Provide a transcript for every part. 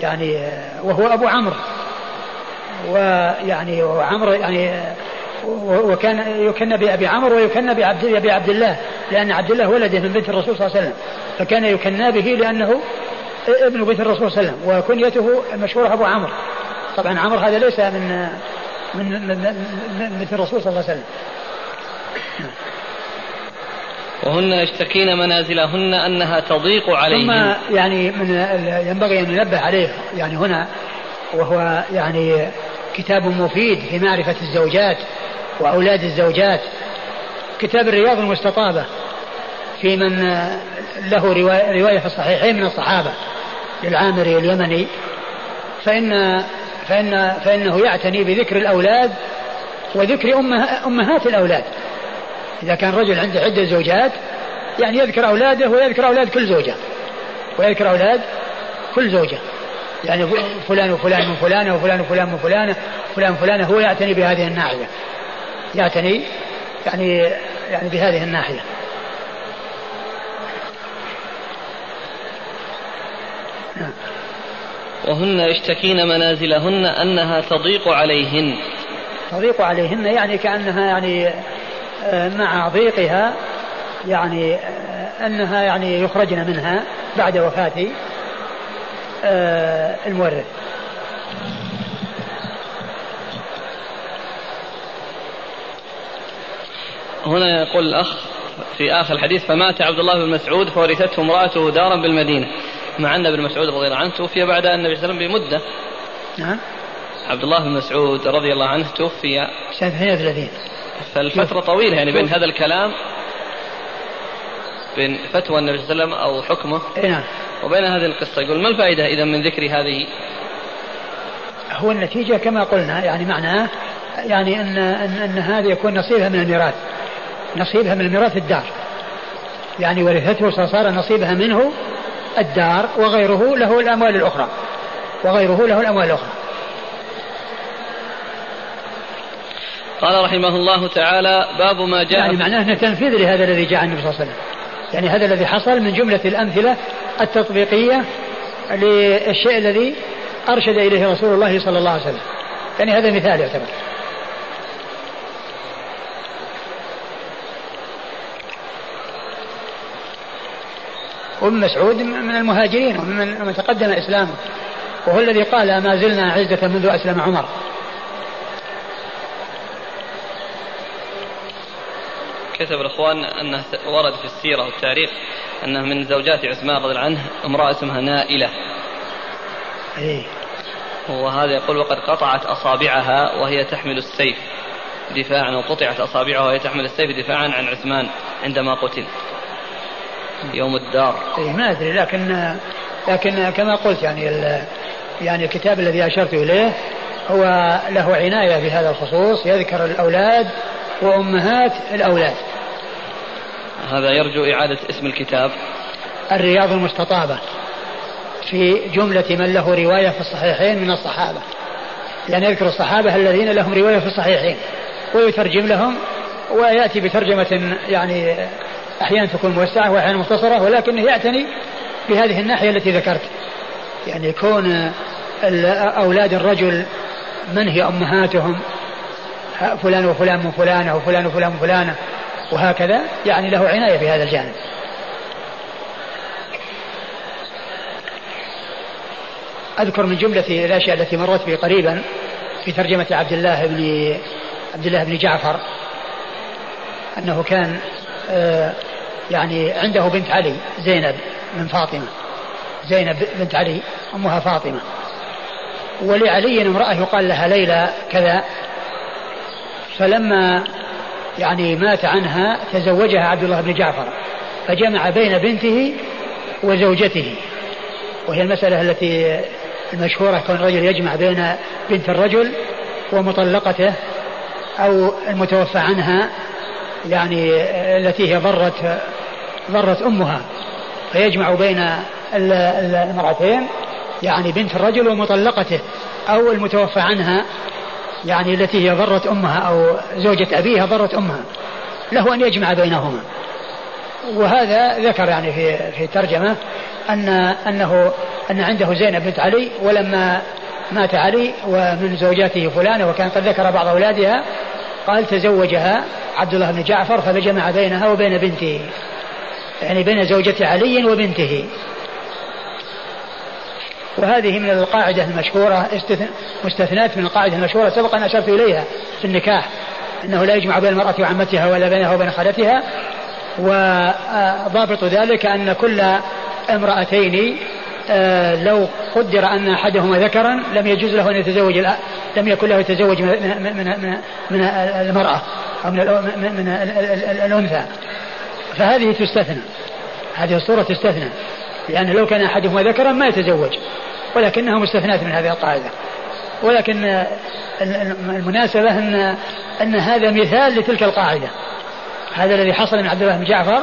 يعني وهو أبو عمرو. ويعني وعمرو يعني وكان يكن بأبي عمرو ويكن بعبد أبي عبد الله لأن عبد الله ولده من بنت الرسول صلى الله عليه وسلم. فكان يكنى به لأنه ابن بنت الرسول صلى الله عليه وسلم وكنيته المشهورة أبو عمرو. طبعا عمرو هذا ليس من من بنت الرسول صلى الله عليه وسلم. وهن يشتكين منازلهن أنها تضيق عليهن ثم يعني من ينبغي أن ننبه عليه. يعني هنا وهو يعني كتاب مفيد في معرفة الزوجات وأولاد الزوجات. كتاب الرياض المستطابة في من له روايه في الصحيحين من الصحابة للعامري اليمني. فإن فإن فإنه يعتني بذكر الأولاد وذكر أمه أمهات الأولاد. إذا كان رجل عنده عدة زوجات يعني يذكر أولاده ويذكر أولاد كل زوجة. ويذكر أولاد كل زوجة. يعني فلان وفلان من فلانة وفلان وفلان من فلانة فلان فلانة هو يعتني بهذه الناحية. يعتني يعني يعني بهذه الناحية. وهن يشتكين منازلهن أنها تضيق عليهن. تضيق عليهن يعني كأنها يعني مع ضيقها يعني أنها يعني يخرجن منها بعد وفاة آه، المورث. هنا يقول الأخ في آخر الحديث فمات عبد الله بن مسعود فورثته امرأته دارا بالمدينة مع أن ابن مسعود رضي الله عنه توفي بعد النبي صلى الله عليه وسلم بمدة. نعم. عبد الله بن مسعود رضي الله عنه توفي سنة 32 فالفترة طويلة يعني بين هذا الكلام بين فتوى النبي صلى الله عليه وسلم أو حكمه إيه نعم. وبين هذه القصة. يقول ما الفائدة إذا من ذكر هذه؟ هو النتيجة كما قلنا يعني معناه يعني أن, أن, أن هذا يكون نصيبها من الميراث نصيبها من الميراث الدار. يعني ورثته صار نصيبها منه الدار وغيره له الأموال الأخرى وغيره له الأموال الأخرى. قال رحمه الله تعالى باب ما جاء يعني معناه أنه تنفيذ لهذا الذي جاء النبي صلى الله عليه وسلم. يعني هذا الذي حصل من جملة الأمثلة التطبيقية للشيء الذي أرشد إليه رسول الله صلى الله عليه وسلم. يعني هذا مثال يعتبر. وابن مسعود من المهاجرين ومن من تقدم اسلامه وهو الذي قال ما زلنا عزة منذ أسلم عمر. كتب الإخوان أنه ورد في السيرة والتاريخ أنه من زوجات عثمان رضي الله عنه امرأة اسمها نائلة. إيه وهذا يقول وقد قطعت أصابعها وهي تحمل السيف دفاعا وقطعت أصابعها وهي تحمل السيف دفاعا عن عثمان عندما قتل. يوم الدار إيه ما أدري لكن لكن كما قلت يعني يعني الكتاب الذي أشرت إليه هو له عناية بهذا الخصوص يذكر الأولاد وأمهات الأولاد هذا يرجو إعادة اسم الكتاب. الرياض المستطابة. في جملة من له رواية في الصحيحين من الصحابة. يعني يذكر الصحابة الذين لهم رواية في الصحيحين. ويترجم لهم ويأتي بترجمة يعني أحيانا تكون موسعة وأحيانا مختصرة ولكنه يعتني بهذه الناحية التي ذكرت. يعني يكون أولاد الرجل من هي أمهاتهم؟ فلان وفلان من فلانة وفلان وفلان من فلانة. وهكذا يعني له عناية في هذا الجانب. أذكر من جملة الأشياء التي مرت بي قريبا في ترجمة عبد الله بن عبد الله بن جعفر أنه كان آه يعني عنده بنت علي زينب من فاطمة. زينب بنت علي أمها فاطمة. ولعلي امرأة يقال لها ليلى كذا. فلما يعني مات عنها تزوجها عبد الله بن جعفر فجمع بين بنته وزوجته. وهي المسألة التي المشهورة كون الرجل يجمع بين بنت الرجل ومطلقته أو المتوفى عنها يعني التي هي ضرت ضرت أمها. فيجمع بين المرأتين يعني بنت الرجل ومطلقته أو المتوفى عنها. يعني التي هي ضرت أمها أو زوجة أبيها ضرت أمها. له أن يجمع بينهما. وهذا ذكر يعني في في الترجمة أن أنه أن عنده زينب بنت علي ولما مات علي ومن زوجاته فلانة وكان قد ذكر بعض أولادها قال تزوجها عبد الله بن جعفر فجمع بينها وبين بنته يعني بين زوجة علي وبنته. وهذه من القاعدة المشهورة مستثنات من القاعدة المشهورة سبق أن أشرت إليها في النكاح أنه لا يجمع بين المرأة وعمتها ولا بينها وبين خالتها وضابط ذلك أن كل امرأتين آه، لو قدر أن أحدهما ذكرا لم يجوز له أن يتزوج لم يكن له يتزوج من, من, من, من المرأة أو من, من الأنثى. فهذه تستثنى هذه الصورة تستثنى. لأن لو كان أحدهما ذكرا ما يتزوج ولكنها مستثنات من هذه القاعدة. ولكن المناسبة أن أن هذا مثال لتلك القاعدة. هذا الذي حصل من عبد الله بن جعفر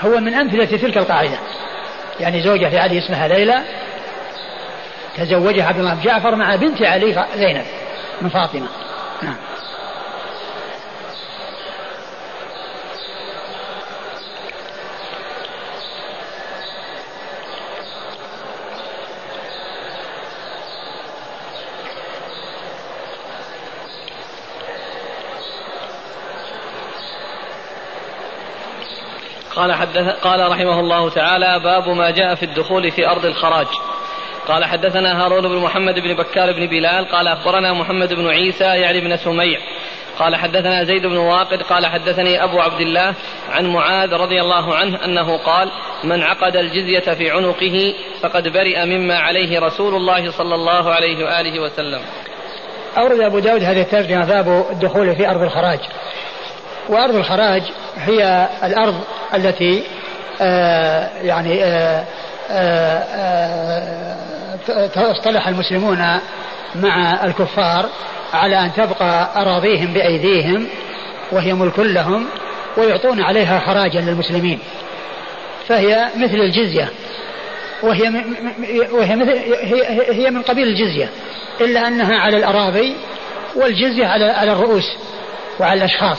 هو من أمثلة تلك القاعدة. يعني زوجة لعلي اسمها ليلى تزوجها عبد الله بن جعفر مع بنت علي زينب من فاطمة. نعم. قال حدث قال رحمه الله تعالى باب ما جاء في الدخول في أرض الخراج. قال حدثنا هارون بن محمد بن بكار بن بلال قال أخبرنا محمد بن عيسى يعني بن سميع. قال حدثنا زيد بن واقد قال حدثني أبو عبد الله عن معاذ رضي الله عنه أنه قال من عقد الجزية في عنقه فقد برئ مما عليه رسول الله صلى الله عليه وآله وسلم. أورد أبو داود هذه الترجمة باب الدخول في أرض الخراج. وأرض الخراج هي الأرض التي آه يعني آه آه اصطلح المسلمون مع الكفار على أن تبقى أراضيهم بأيديهم وهي ملك لهم ويعطون عليها خراجا للمسلمين. فهي مثل الجزية. وهي وهي مثل هي, هي من قبيل الجزية. إلا أنها على الأراضي والجزية على على الرؤوس وعلى الأشخاص.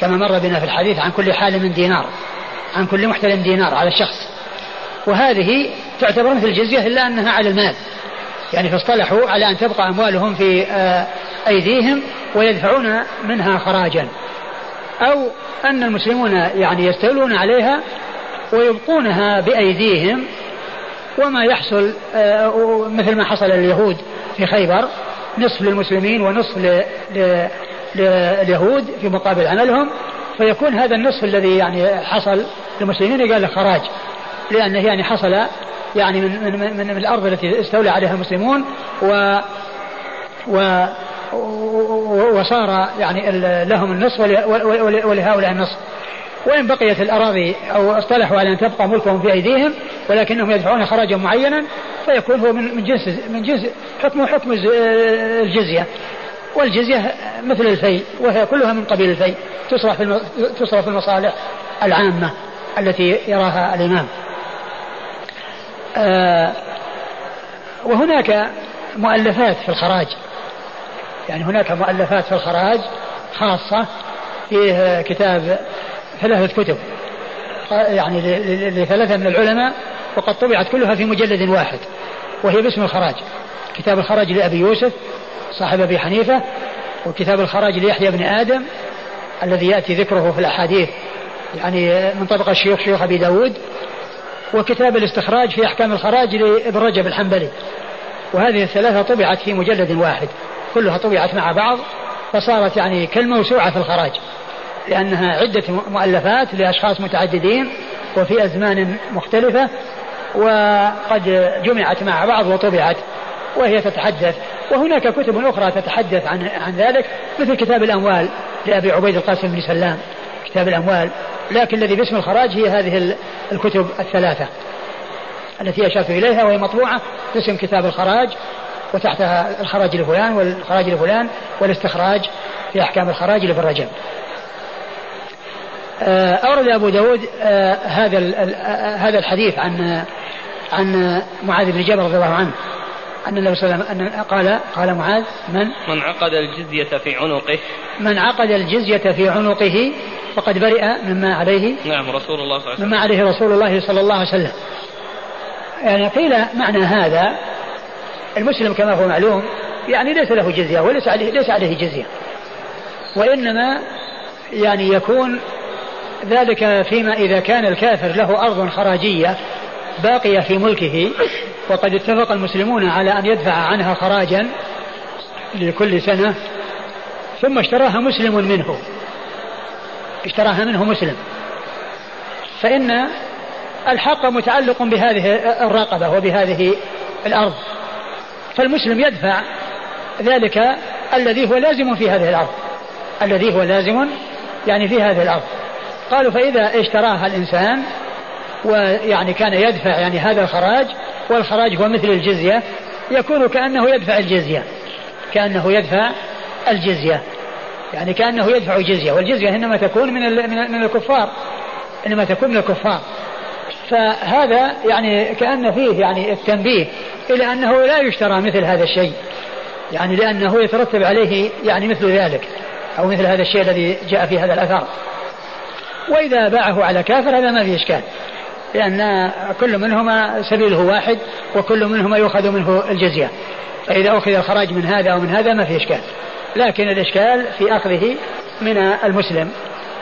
كما مر بنا في الحديث عن كل حال دينار عن كل محتل دينار على الشخص. وهذه تعتبر مثل الجزية إلا أنها على المال. يعني فاصطلحوا على أن تبقى أموالهم في آه، أيديهم ويدفعون منها خراجا. أو أن المسلمون يعني يستولون عليها ويبقونها بأيديهم وما يحصل آه، مثل ما حصل لليهود في خيبر نصف للمسلمين ونصف لليهود في مقابل عملهم فيكون هذا النصف الذي يعني حصل للمسلمين قال خراج لأنه يعني حصل يعني من من من, من الأرض التي استولى عليها المسلمون و و وصار يعني لهم النصف ولهؤلاء النصف. وإن بقيت الأراضي أو اصطلحوا على أن تبقى ملكهم في أيديهم ولكنهم يدفعون خراجا معينا فيكون هو من جنس من جنس حكمه حكم الجزية. والجزية مثل الفي وهي كلها من قبيل الفي تصرف في المصالح العامة التي يراها الإمام. آه وهناك مؤلفات في الخراج. يعني هناك مؤلفات في الخراج خاصة فيه كتاب ثلاثة كتب. يعني لثلاثة من العلماء وقد طبعت كلها في مجلد واحد وهي باسم الخراج. كتاب الخراج لأبي يوسف صاحب أبي حنيفة وكتاب الخراج ليحيى بن آدم الذي يأتي ذكره في الأحاديث يعني من طبق الشيوخ شيوخ أبي داود وكتاب الاستخراج في أحكام الخراج لابن رجب الحنبلي. وهذه الثلاثة طبعت في مجلد واحد كلها طبعت مع بعض فصارت يعني كالموسوعة في الخراج لأنها عدة مؤلفات لأشخاص متعددين وفي أزمان مختلفة وقد جمعت مع بعض وطبعت وهي تتحدث وهناك كتب أخرى تتحدث عن عن ذلك مثل كتاب الأموال لأبي عبيد القاسم بن سلام. كتاب الأموال. لكن الذي باسم الخراج هي هذه الكتب الثلاثة التي أشرت إليها وهي مطبوعة باسم كتاب الخراج وتحتها الخراج لفلان والخراج لفلان والاستخراج في أحكام الخراج لابن رجب. آه، أورد أبو داود آه، هذا آه، هذا الحديث عن عن معاذ بن جبل رضي الله عنه. أن النبي صلى الله عليه وسلم قال قال معاذ من؟ من عقد الجزية في عنقه. من عقد الجزية في عنقه فقد برئ مما عليه نعم رسول الله صلى الله عليه وسلم. مما عليه رسول الله صلى الله عليه وسلم. يعني قيل معنى هذا المسلم كما هو معلوم يعني ليس له جزية وليس عليه ليس عليه جزية. وإنما يعني يكون ذلك فيما إذا كان الكافر له أرض خراجية باقية في ملكه وقد اتفق المسلمون على أن يدفع عنها خراجا لكل سنة ثم اشتراها مسلم منه. اشتراها منه مسلم. فإن الحق متعلق بهذه الرقبة وبهذه الأرض. فالمسلم يدفع ذلك الذي هو لازم في هذه الأرض. الذي هو لازم يعني في هذه الأرض. قالوا فإذا اشتراها الإنسان ويعني كان يدفع يعني هذا الخراج والخراج هو مثل الجزية يكون كأنه يدفع الجزية كأنه يدفع الجزية يعني كأنه يدفع جزية والجزية إنما تكون من من الكفار إنما تكون من الكفار. فهذا يعني كأن فيه يعني التنبيه إلى أنه لا يشترى مثل هذا الشيء يعني لأنه يترتب عليه يعني مثل ذلك أو مثل هذا الشيء الذي جاء في هذا الأثر. وإذا باعه على كافر هذا ما في إشكال. لأن كل منهما سبيله واحد وكل منهما يؤخذ منه الجزية. فإذا أخذ الخراج من هذا أو من هذا ما في إشكال. لكن الإشكال في أخذه من المسلم.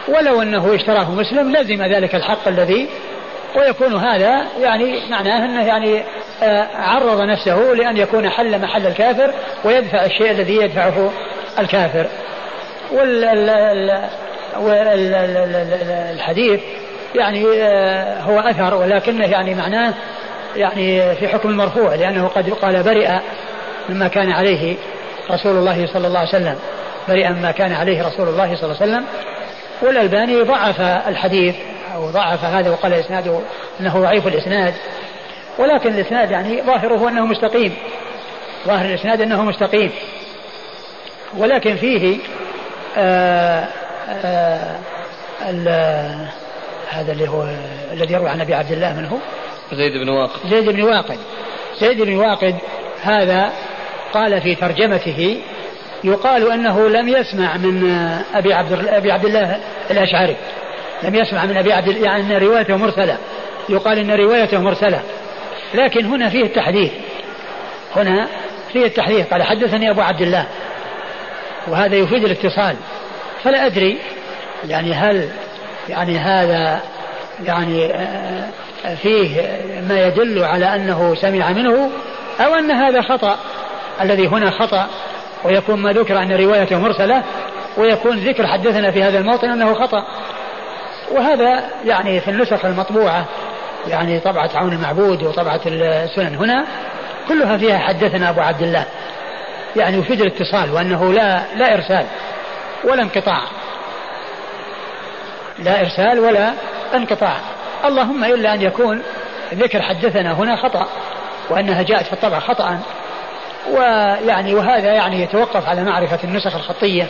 ولو أنه اشتراه مسلم لزم ذلك الحق الذي ويكون هذا يعني معناه أنه يعني آه، عرض نفسه لأن يكون حل محل الكافر ويدفع الشيء الذي يدفعه الكافر. والحديث يعني آه، هو أثر ولكنه يعني معناه يعني في حكم المرفوع لأنه قد قال برئ مما كان عليه رسول الله صلى الله عليه وسلم. برئ مما كان عليه رسول الله صلى الله عليه وسلم. والألباني ضعف الحديث أو ضعف هذا وقال إسناده أنه ضعيف الإسناد. ولكن الإسناد يعني ظاهره أنه مستقيم. ظاهر الإسناد أنه مستقيم. ولكن فيه آآ آآ هذا اللي هو الذي يروي عن أبي عبد الله من هو؟ زيد بن واقد. زيد بن واقد. زيد بن واقد هذا قال في ترجمته يقال أنه لم يسمع من أبي عبد أبي عبد الله الأشعري. لم يسمع من أبي عبد يعني إن روايته مرسلة. يقال إن روايته مرسلة. لكن هنا فيه التحديث هنا فيه التحديث قال حدثني أبو عبد الله. وهذا يفيد الاتصال. فلا أدري يعني هل يعني هذا يعني آه، فيه ما يدل على أنه سمع منه أو أن هذا خطأ. الذي هنا خطأ ويكون ما ذكر أن روايته مرسلة ويكون ذكر حدثنا في هذا الموطن أنه خطأ. وهذا يعني في النسخ المطبوعة يعني طبعة عون المعبود وطبعة السنن هنا كلها فيها حدثنا أبو عبد الله. يعني يفيد الاتصال وأنه لا لا إرسال ولا انقطاع. لا إرسال ولا انقطاع. اللهم إلا أن يكون ذكر حدثنا هنا خطأ وأنها جاءت في الطبع خطأ. ويعني وهذا يعني يتوقف على معرفة النسخ الخطية.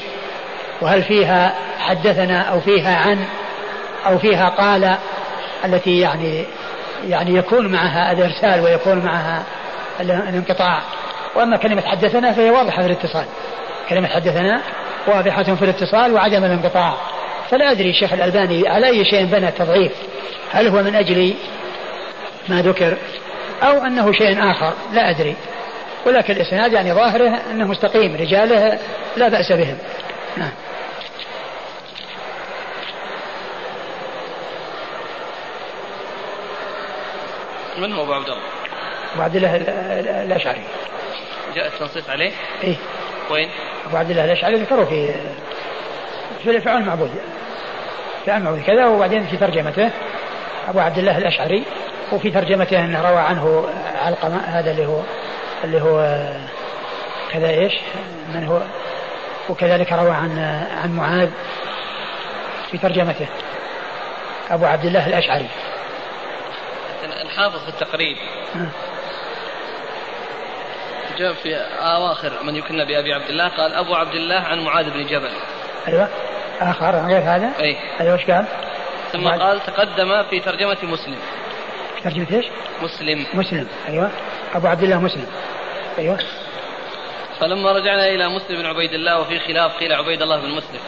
وهل فيها حدثنا أو فيها عن أو فيها قال التي يعني يعني يكون معها الإرسال ويكون معها الانقطاع. وأما كلمة حدثنا فهي واضحة في الاتصال. كلمة حدثنا واضحة في الاتصال وعدم الانقطاع. فلا أدري الشيخ الألباني على أي شيء بنى التضعيف هل هو من أجل ما ذكر؟ أو أنه شيء آخر؟ لا أدري. ولكن الإسناد يعني ظاهره أنه مستقيم رجاله لا بأس بهم. نعم. من هو أبو عبد الله؟ أبو عبد الله الأشعري. جاء التنصيص عليه؟ إيه. وين؟ أبو عبد الله الأشعري ذكروا في في فعل المعبود. فعل المعبود كذا وبعدين في ترجمته أبو عبد الله الأشعري وفي ترجمته أنه روى عنه علقمة هذا اللي هو اللي هو كذا إيش؟ من هو؟ وكذلك روى عن عن معاذ في ترجمته. أبو عبد الله الأشعري. الحافظ في التقريب. جاء في أواخر من يكن بأبي عبد الله قال أبو عبد الله عن معاذ بن جبل. أيوه آخر غير هذا؟ أي. أيوه إيش قال؟ ثم قال تقدم في ترجمة مسلم. ترجمة إيش؟ مسلم. مسلم. أيوه. أبو عبد الله مسلم. أيوه. فلما رجعنا إلى مسلم بن عبيد الله وفي خلاف قيل عبيد الله بن مسلم.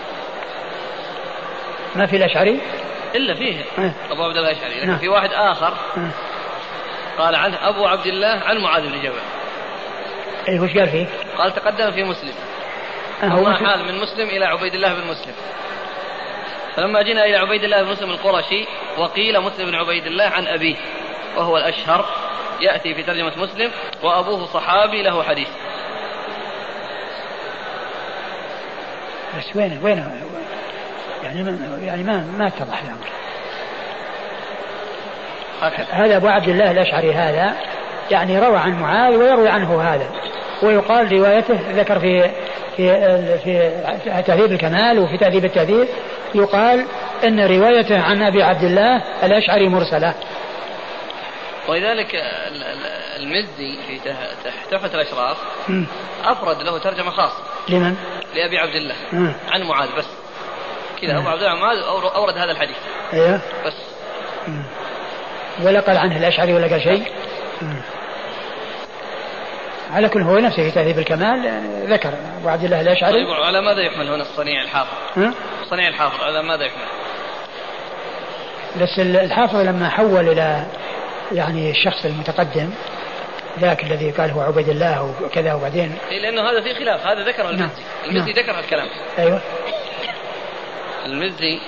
ما في الأشعري؟ إلا فيه. أه. أبو عبد الله الأشعري. لكن نعم. في واحد آخر. أه. قال عنه أبو عبد الله عن معاذ بن جبل. أي وش قال فيه؟ قال تقدم في مسلم. هو حال من مسلم إلى عبيد الله بن مسلم. فلما جينا إلى عبيد الله بن مسلم القرشي وقيل مسلم بن عبيد الله عن أبيه وهو الأشهر يأتي في ترجمة مسلم وأبوه صحابي له حديث. بس وين وين يعني ما يعني ما ما اتضح الأمر. هذا أبو عبد الله الأشعري هذا يعني روى عن معاذ ويروي عنه هذا. ويقال روايته ذكر في في في تهذيب الكمال وفي تهذيب التهذيب يقال إن روايته عن أبي عبد الله الأشعري مرسلة. ولذلك المزي في تحفة الأشراف أفرد له ترجمة خاصة. لمن؟ لأبي عبد الله. عن معاذ بس. كذا أبو عبد الله معاذ أورد هذا الحديث. أيوه. بس. ولا قال عنه الأشعري ولا قال شيء؟ على كل هو نفسه في تهذيب الكمال يعني ذكر أبو عبد الله الأشعري طيب على ماذا يحمل هنا الصنيع الحافظ؟ صنيع الحافظ على ماذا يحمل؟ بس الحافظ لما حول إلى يعني الشخص المتقدم ذاك الذي قال هو عبيد الله وكذا وبعدين إيه لأنه هذا في خلاف هذا ذكر المزي نعم. المزي نعم. ذكر الكلام أيوه المزي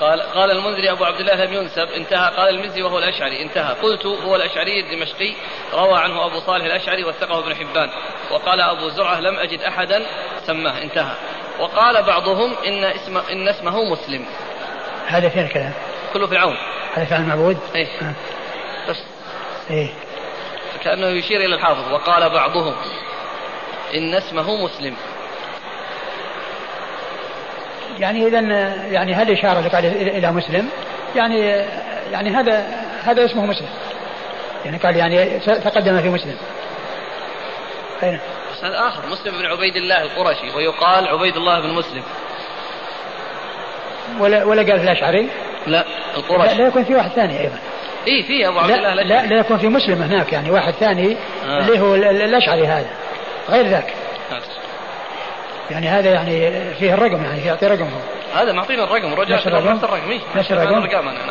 قال قال المنذري أبو عبد الله لم ينسب انتهى قال المزي وهو الأشعري انتهى. قلت هو الأشعري الدمشقي روى عنه أبو صالح الأشعري وثقه ابن حبان. وقال أبو زرعة لم أجد أحدا سماه انتهى. وقال بعضهم إن اسم إن اسمه مسلم. هذا فين الكلام؟ كله في العون. هذا فعل معبود؟ إيه. آه. بس. إيه. كأنه يشير إلى الحافظ. وقال بعضهم إن اسمه مسلم. يعني إذا يعني هل إشارة لك إلى مسلم؟ يعني يعني هذا هذا اسمه مسلم. يعني قال يعني تقدم في مسلم. أين؟ هذا آخر مسلم بن عبيد الله القرشي ويقال عبيد الله بن مسلم. ولا ولا قال في الأشعري؟ لا القرشي. لا, لا يكون في واحد ثاني أيضا. اي في أبو عبد الله لا, لا, لا يكون في مسلم هناك يعني واحد ثاني آه. اللي هو الأشعري هذا. غير ذاك. آه. يعني هذا يعني فيه الرقم يعني يعطي رقم هو هذا معطينا الرقم رجع نفس الرقم؟ نفس الرقم نفس الرقم؟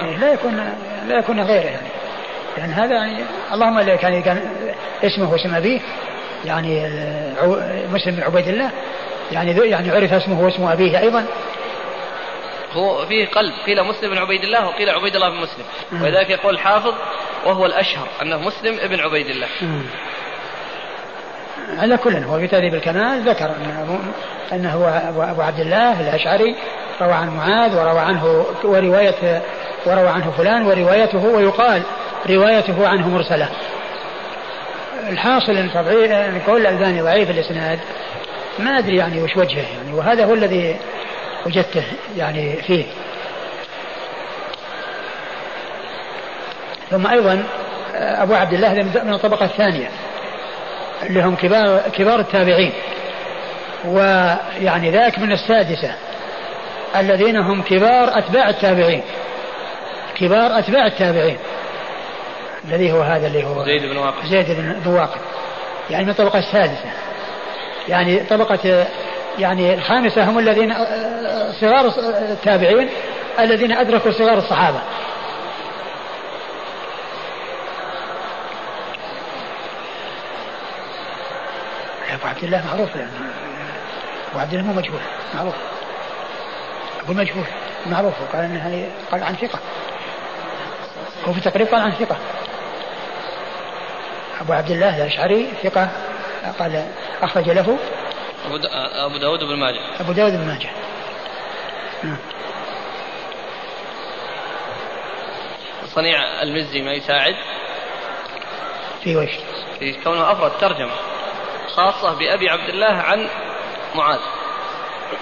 إيه لا يكون لا يكون غيره يعني. يعني هذا يعني اللهم الا كان كان اسمه واسم أبيه يعني مسلم بن عبيد الله يعني يعني عرف اسمه واسم أبيه أيضا. هو فيه قلب قيل مسلم بن عبيد الله وقيل عبيد الله بن مسلم. ولذلك يقول الحافظ وهو الأشهر أنه مسلم ابن عبيد الله. على كل هو في تهذيب الكمال ذكر انه انه ابو عبد الله الأشعري روى عن معاذ وروى عنه وروايه وروى عنه فلان وروايته ويقال روايته عنه مرسلة. الحاصل أن قول الألباني ضعيف الإسناد ما أدري يعني وش وجهه يعني وهذا هو الذي وجدته يعني فيه ثم أيضا أبو عبد الله من الطبقة الثانية اللي هم كبار كبار التابعين. ويعني ذاك من السادسة. الذين هم كبار أتباع التابعين. كبار أتباع التابعين. الذي هو هذا اللي هو زيد بن واقد زيد بن واقد يعني من الطبقة السادسة. يعني طبقة يعني الخامسة هم الذين صغار التابعين الذين أدركوا صغار الصحابة أبو عبد الله معروف يعني. أبو عبد الله مو مجهول معروف. أبو مجهول معروف وقال أنه قال عن ثقة. هو في تقريب قال عن ثقة. أبو عبد الله الأشعري ثقة قال أخرج له أبو, أبو داود بن ماجه. أبو داود بن ماجه. نعم. صنيع المزي ما يساعد. في وش؟ في كونه أفرد ترجمة. خاصة بأبي عبد الله عن معاذ.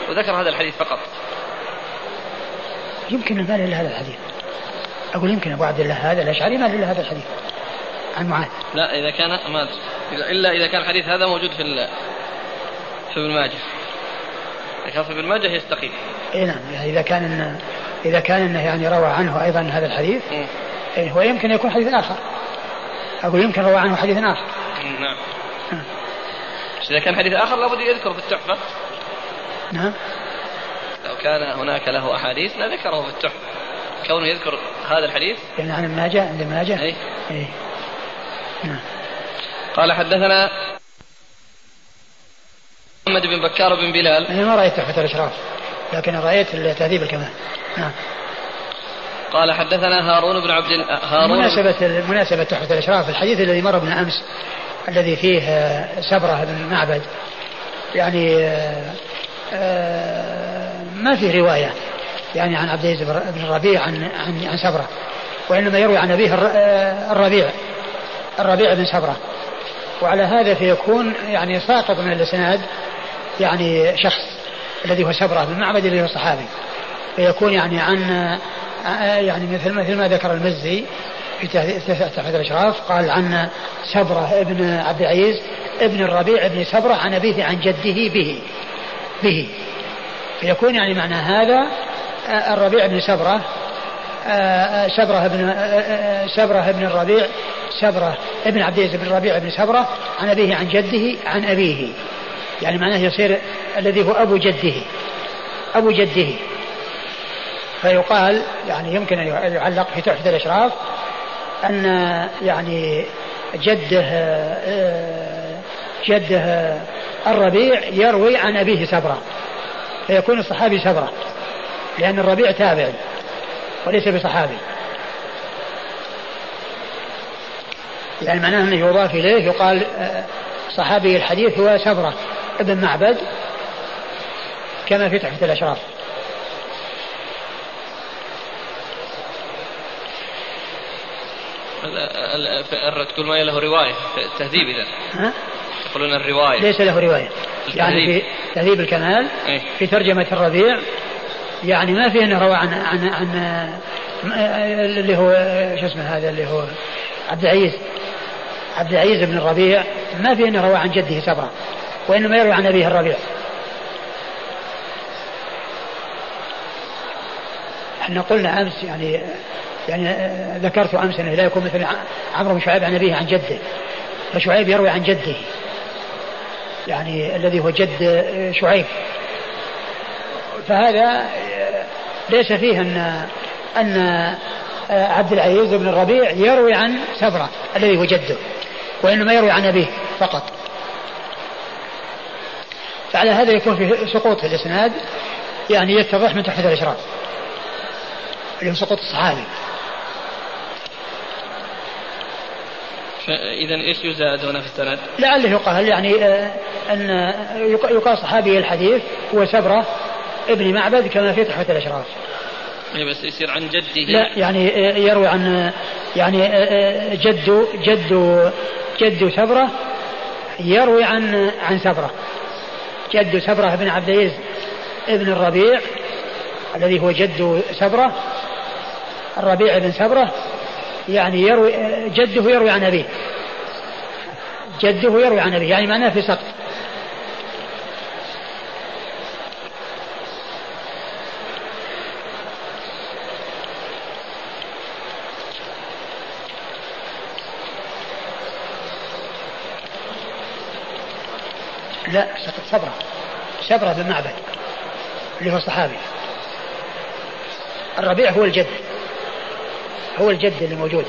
وذكر هذا الحديث فقط. يمكن ما له هذا الحديث. أقول يمكن أبو عبد الله هذا الأشعري ما له هذا الحديث عن معاذ. لا إذا كان ما إلا إذا كان الحديث هذا موجود في في ابن ماجه. كان في ابن ماجه يستقيم. اي نعم. يعني إذا كان إن إذا كان إنه يعني روى عنه أيضا هذا الحديث إيه هو يمكن يكون حديث آخر. أقول يمكن روى عنه حديث آخر. نعم. إذا كان حديث آخر لابد يذكر في التحفة. نعم. لو كان هناك له أحاديث لذكره في التحفة. كونه يذكر هذا الحديث. يعني عن ماجه عند ماجه؟ اي اي نعم. قال حدثنا محمد بن بكار بن بلال. أنا ما رأيت تحفة الإشراف لكن رأيت تهذيب الكمال. نعم. قال حدثنا هارون بن عبد هارون مناسبة مناسبة تحفة الإشراف الحديث الذي مر بنا أمس الذي فيه آه، سبرة بن المعبد. يعني آه، آه، ما فيه رواية يعني عن عبد العزيز بن الربيع عن عن عن سبرة وإنما يروي عن أبيه الربيع الربيع بن سبرة. وعلى هذا فيكون يعني ساقط من الإسناد يعني شخص الذي هو سبرة بن معبد الذي هو الصحابي فيكون يعني عن يعني مثل مثل ما ذكر المزي في تحفة الأشراف قال عن سبرة ابن عبد العزيز ابن الربيع ابن سبرة عن أبيه عن جده به. به. فيكون يعني معنى هذا الربيع بن سبرة سبرة ابن سبرة ابن الربيع سبرة ابن عبد العزيز بن الربيع بن سبرة عن أبيه عن جده عن أبيه. يعني معناه يصير الذي هو أبو جده. أبو جده. فيقال يعني يمكن أن يعلق في تحفة الأشراف أن يعني جده جده الربيع يروي عن أبيه سبرة فيكون الصحابي سبرة لأن الربيع تابعي وليس بصحابي. يعني معناه أنه يضاف إليه يقال صحابي الحديث هو سبرة ابن معبد كما في تحفة الأشراف. تقول ما له رواية التهذيب إذا. ها؟ يقولون الرواية. ليس له رواية. يعني في تهذيب الكمال إيه؟ في ترجمة الربيع يعني ما في إنه روى عن عن عن اللي هو شو اسمه هذا اللي هو عبد العزيز. عبد العزيز بن الربيع ما في إنه روى عن جده سبرة وإنما يروي عن أبيه الربيع. إحنا قلنا أمس يعني يعني ذكرت أمس أنه لا يكون مثل عمرو بن شعيب عن أبيه عن جده. فشعيب يروي عن جده. يعني الذي هو جد شعيب. فهذا ليس فيه أن أن عبد العزيز بن الربيع يروي عن سبره الذي هو جده وإنما يروي عن أبيه فقط. فعلى هذا يكون في سقوط في الإسناد يعني يتضح من تحت الإشراف. اللي هو سقوط الصحابي. إذا إيش يزاد هنا في السند؟ لعله يقال يعني آه، أن يقال صحابي الحديث هو سبرة ابن معبد كما في تحفة الأشراف. اي بس يصير عن جده. لا يعني آه، يروي عن يعني آه، جد جد جد سبرة يروي عن عن سبرة. جد سبرة بن عبد العزيز ابن الربيع الذي هو جد سبرة الربيع بن سبرة يعني يروي جده يروي عن أبيه. جده يروي عن أبيه يعني معناه في سقط. لا سقط صبرة. صبرة بن معبد اللي هو الصحابي الربيع هو الجد. هو الجد اللي موجود.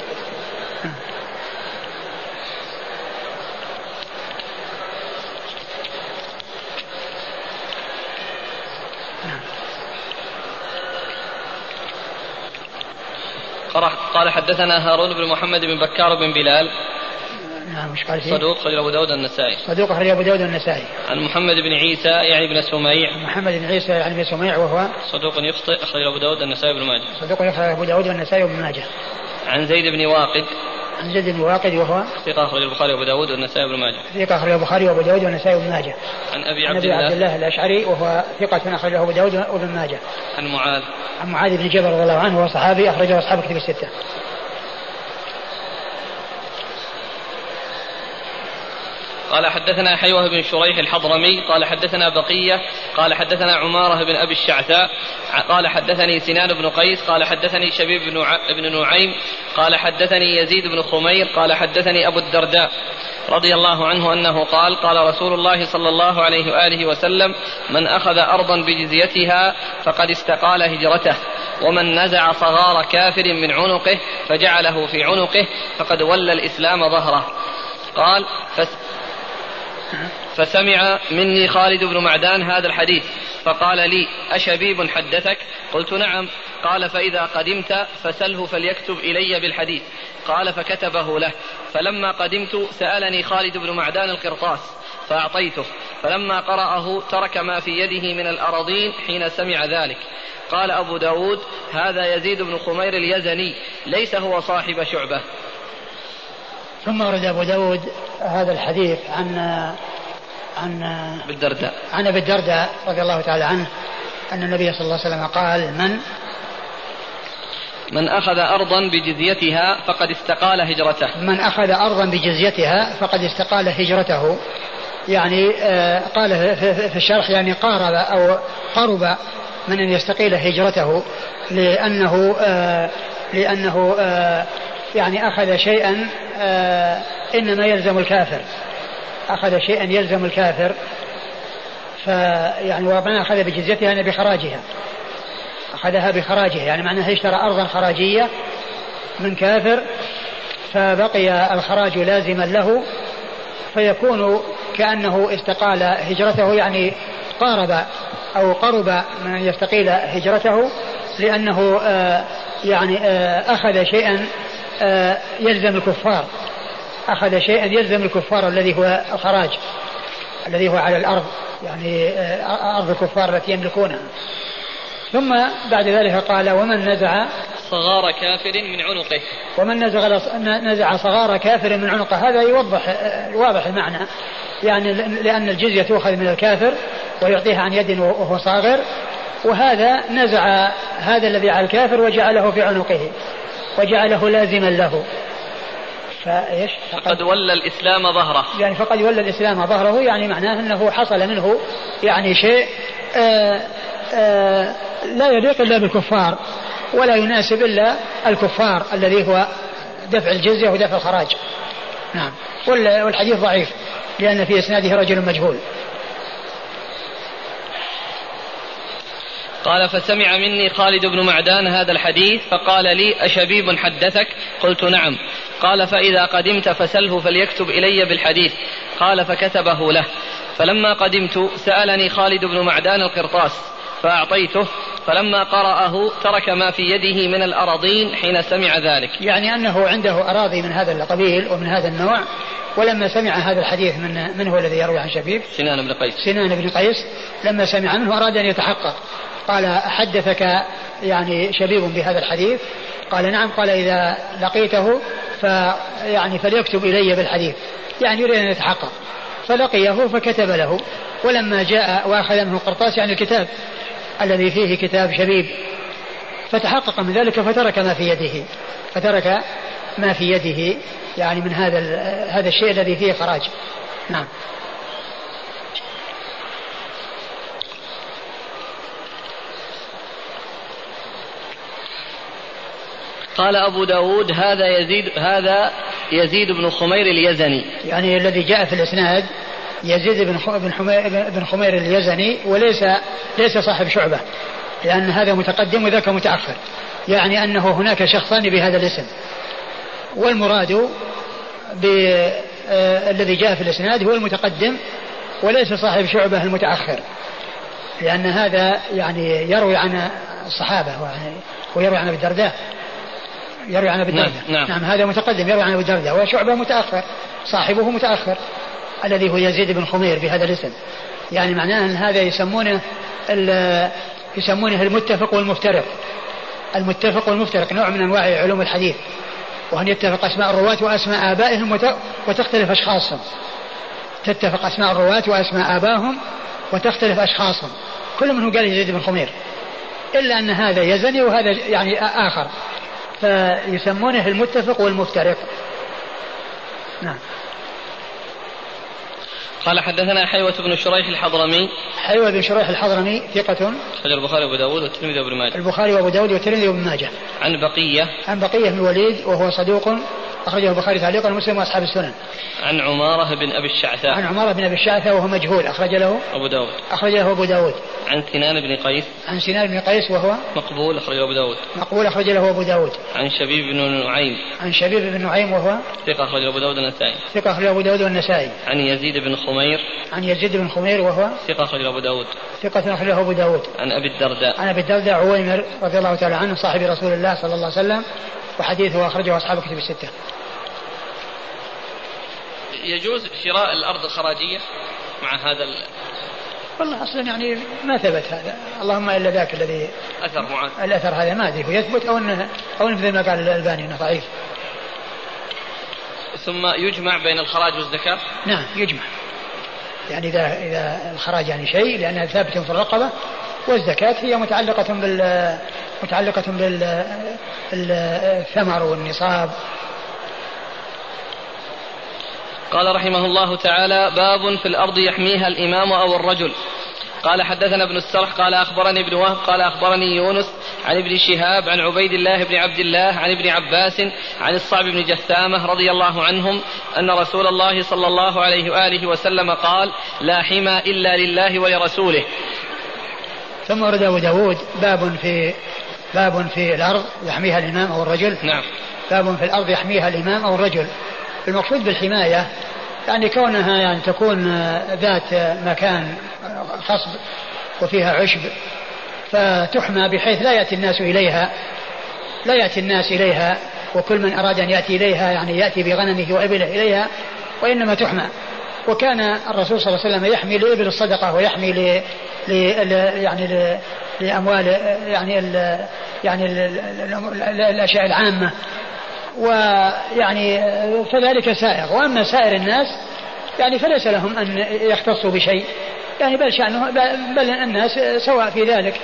قال حدثنا هارون بن محمد بن بكار بن بلال مش قال صدوق خرج أبو داود النسائي. صدوق خرج أبو داود النسائي. عن محمد بن عيسى يعني بن سميع. محمد بن عيسى يعني بن سميع وهو صدوق يخطئ خرج أبو داود النسائي بن ماجه. صدوق يخطئ أبو داود النسائي بن ماجه. عن زيد بن واقد. عن زيد بن واقد وهو ثقة أخرج البخاري وأبو داود والنسائي بن ماجه. ثقة أخرج البخاري وأبو داود والنسائي بن ماجه. عن أبي عبد, عن أبي عبد الله. الأشعري وهو ثقة أخرجه أبو داود وابن ماجه. عن معاذ. عن معاذ بن جبل رضي الله عنه وهو صحابي أخرجه أصحاب كتب الستة. قال حدثنا حيوه بن شريح الحضرمي قال حدثنا بقية قال حدثنا عمارة بن أبي الشعثاء قال حدثني سنان بن قيس قال حدثني شبيب بن, بن نعيم قال حدثني يزيد بن خمير قال حدثني أبو الدرداء رضي الله عنه أنه قال قال رسول الله صلى الله عليه وآله وسلم من أخذ أرضا بجزيتها فقد استقال هجرته ومن نزع صغار كافر من عنقه فجعله في عنقه فقد ولى الإسلام ظهره. قال فسمع مني خالد بن معدان هذا الحديث فقال لي أشبيب حدثك؟ قلت نعم. قال فإذا قدمت فسله فليكتب إلي بالحديث. قال فكتبه له. فلما قدمت سألني خالد بن معدان القرطاس فأعطيته. فلما قرأه ترك ما في يده من الأراضين حين سمع ذلك. قال أبو داود هذا يزيد بن خمير اليزني ليس هو صاحب شعبة. ثم ورد أبو داود هذا الحديث عن عن بالدرداء. عن أبي الدرداء رضي الله تعالى عنه أن النبي صلى الله عليه وسلم قال من من أخذ أرضا بجزيتها فقد استقال هجرته. من أخذ أرضا بجزيتها فقد استقال هجرته. يعني آه قال في الشرح يعني قارب أو قرب من أن يستقيل هجرته لأنه آه لأنه آه يعني أخذ شيئا آه إنما يلزم الكافر. أخذ شيئا يلزم الكافر. فيعني ومن أخذ بجزيتها يعني بخراجها. أخذها بخراجها يعني معناها اشترى أرضا خراجية من كافر فبقي الخراج لازما له فيكون كأنه استقال هجرته يعني قارب أو قرب من أن يستقيل هجرته لأنه آه يعني آه أخذ شيئا يلزم الكفار. أخذ شيئا يلزم الكفار الذي هو الخراج الذي هو على الأرض يعني آه، أرض الكفار التي يملكونها. ثم بعد ذلك قال ومن نزع صغار كافر من عنقه. ومن نزع نزع صغار كافر من عنقه. هذا يوضح آه، واضح المعنى. يعني لأن الجزية تؤخذ من الكافر ويعطيها عن يد وهو صاغر. وهذا نزع هذا الذي على الكافر وجعله في عنقه. وجعله لازما له فإيش؟ فقد ولى الإسلام ظهره يعني فقد ولى الإسلام ظهره يعني معناه أنه حصل منه يعني شيء آآ آه، آآ آه، لا يليق إلا بالكفار ولا يناسب إلا الكفار الذي هو دفع الجزية ودفع الخراج. نعم والحديث ضعيف لأن في إسناده رجل مجهول. قال فسمع مني خالد بن معدان هذا الحديث فقال لي أشبيب حدثك؟ قلت نعم. قال فإذا قدمت فسله فليكتب إلي بالحديث. قال فكتبه له. فلما قدمت سألني خالد بن معدان القرطاس فأعطيته فلما قرأه ترك ما في يده من الأراضين حين سمع ذلك. يعني أنه عنده أراضي من هذا القبيل ومن هذا النوع ولما سمع هذا الحديث من من هو الذي يروي عن شبيب؟ سنان بن قيس. سنان بن قيس لما سمع منه أراد أن يتحقق. قال حدثك يعني شبيب بهذا الحديث؟ قال نعم قال إذا لقيته فيعني فليكتب إلي بالحديث يعني يريد أن يتحقق. فلقيه فكتب له ولما جاء وأخذ منه القرطاس يعني الكتاب الذي فيه كتاب شبيب فتحقق من ذلك فترك ما في يده فترك ما في يده يعني من هذا هذا الشيء الذي فيه خراج. نعم. قال أبو داود هذا يزيد هذا يزيد بن خمير اليزني. يعني الذي جاء في الإسناد يزيد بن بن خمير اليزني وليس ليس صاحب شعبة لأن هذا متقدم وذاك متأخر. يعني أنه هناك شخصان بهذا الاسم. والمراد بالذي جاء في الإسناد هو المتقدم وليس صاحب شعبة المتأخر. لأن هذا يعني يروي عن الصحابة ويروي عن أبي الدرداء. يروي عن ابي الدرداء نعم, نعم. نعم هذا متقدم يروي عن ابي الدرداء وشعبه متأخر صاحبه متأخر الذي هو يزيد بن خمير بهذا الاسم. يعني معناه أن هذا يسمونه يسمونه المتفق والمفترق. المتفق والمفترق نوع من أنواع علوم الحديث. وأن يتفق أسماء الرواة وأسماء آبائهم وتختلف أشخاصهم. تتفق أسماء الرواة وأسماء آبائهم وتختلف أشخاصهم. كل منهم قال يزيد بن خمير. إلا أن هذا يزني وهذا يعني آخر. فيسمونه المتفق والمفترق. نعم. قال حدثنا حيوة بن شريح الحضرمي. حيوة بن شريح الحضرمي ثقة. أخرج البخاري وأبو داود والترمذي وابن ماجه. البخاري وأبو داود والترمذي وابن ماجه. عن بقية. عن بقية بن الوليد وهو صدوق أخرجه البخاري تعليقا ومسلم وأصحاب السنن. عن عمارة بن أبي الشعثاء. عن عمارة بن أبي الشعثاء وهو مجهول أخرج له أبو داود. أخرج له أبو داود. عن سنان بن قيس. عن سنان بن قيس وهو مقبول أخرجه أبو داود. مقبول أخرج له أبو داود. عن شبيب بن نعيم. عن شبيب بن نعيم وهو ثقة أخرجه أبو داود والنسائي. ثقة أخرجه أبو داود والنسائي. عن يزيد بن خمير. عن يزيد بن خمير وهو ثقة أخرجه أبو داود. ثقة أخرجه أبو داود. عن أبي الدرداء. عن أبي الدرداء عويمر رضي الله تعالى عنه صاحب رسول الله صلى الله عليه وسلم وحديثه أخرجه أصحاب كتب الستة. يجوز شراء الأرض الخراجية مع هذا ال... والله أصلا يعني ما ثبت هذا. اللهم إلا ذاك الذي اثر معاذ. الأثر هذا ما أدري هو يثبت أو انه أو إنه مثل ما قال الألباني إنه ضعيف. ثم يجمع بين الخراج والزكاة؟ نعم يجمع. يعني اذا إذا الخراج يعني شيء لأنها ثابتة في الرقبة والزكاة هي متعلقة بال متعلقة بالثمر والنصاب. قال رحمه الله تعالى باب في الأرض يحميها الإمام أو الرجل. قال حدثنا ابن السرح قال أخبرني ابن وهب قال أخبرني يونس عن ابن شهاب عن عبيد الله بن عبد الله عن ابن عباس عن الصعب بن جثامة رضي الله عنهم أن رسول الله صلى الله عليه وآله وسلم قال لا حمى إلا لله ولرسوله. ثم ورد أبو داود باب في باب في الأرض يحميها الإمام أو الرجل. نعم. باب في الأرض يحميها الإمام أو الرجل. المقصود بالحماية يعني كونها يعني تكون ذات مكان خصب وفيها عشب فتحمى بحيث لا يأتي الناس إليها لا يأتي الناس إليها وكل من أراد أن يأتي إليها يعني يأتي بغنمه وإبله إليها وإنما تحمى. وكان الرسول صلى الله عليه وسلم يحمي لإبل الصدقة ويحمي ل... يعني. لأموال يعني ال... يعني ال... الأشياء العامة. ويعني فذلك سائغ وأما سائر الناس يعني فليس لهم أن يختصوا بشيء. يعني بل شأنه بل الناس سواء في ذلك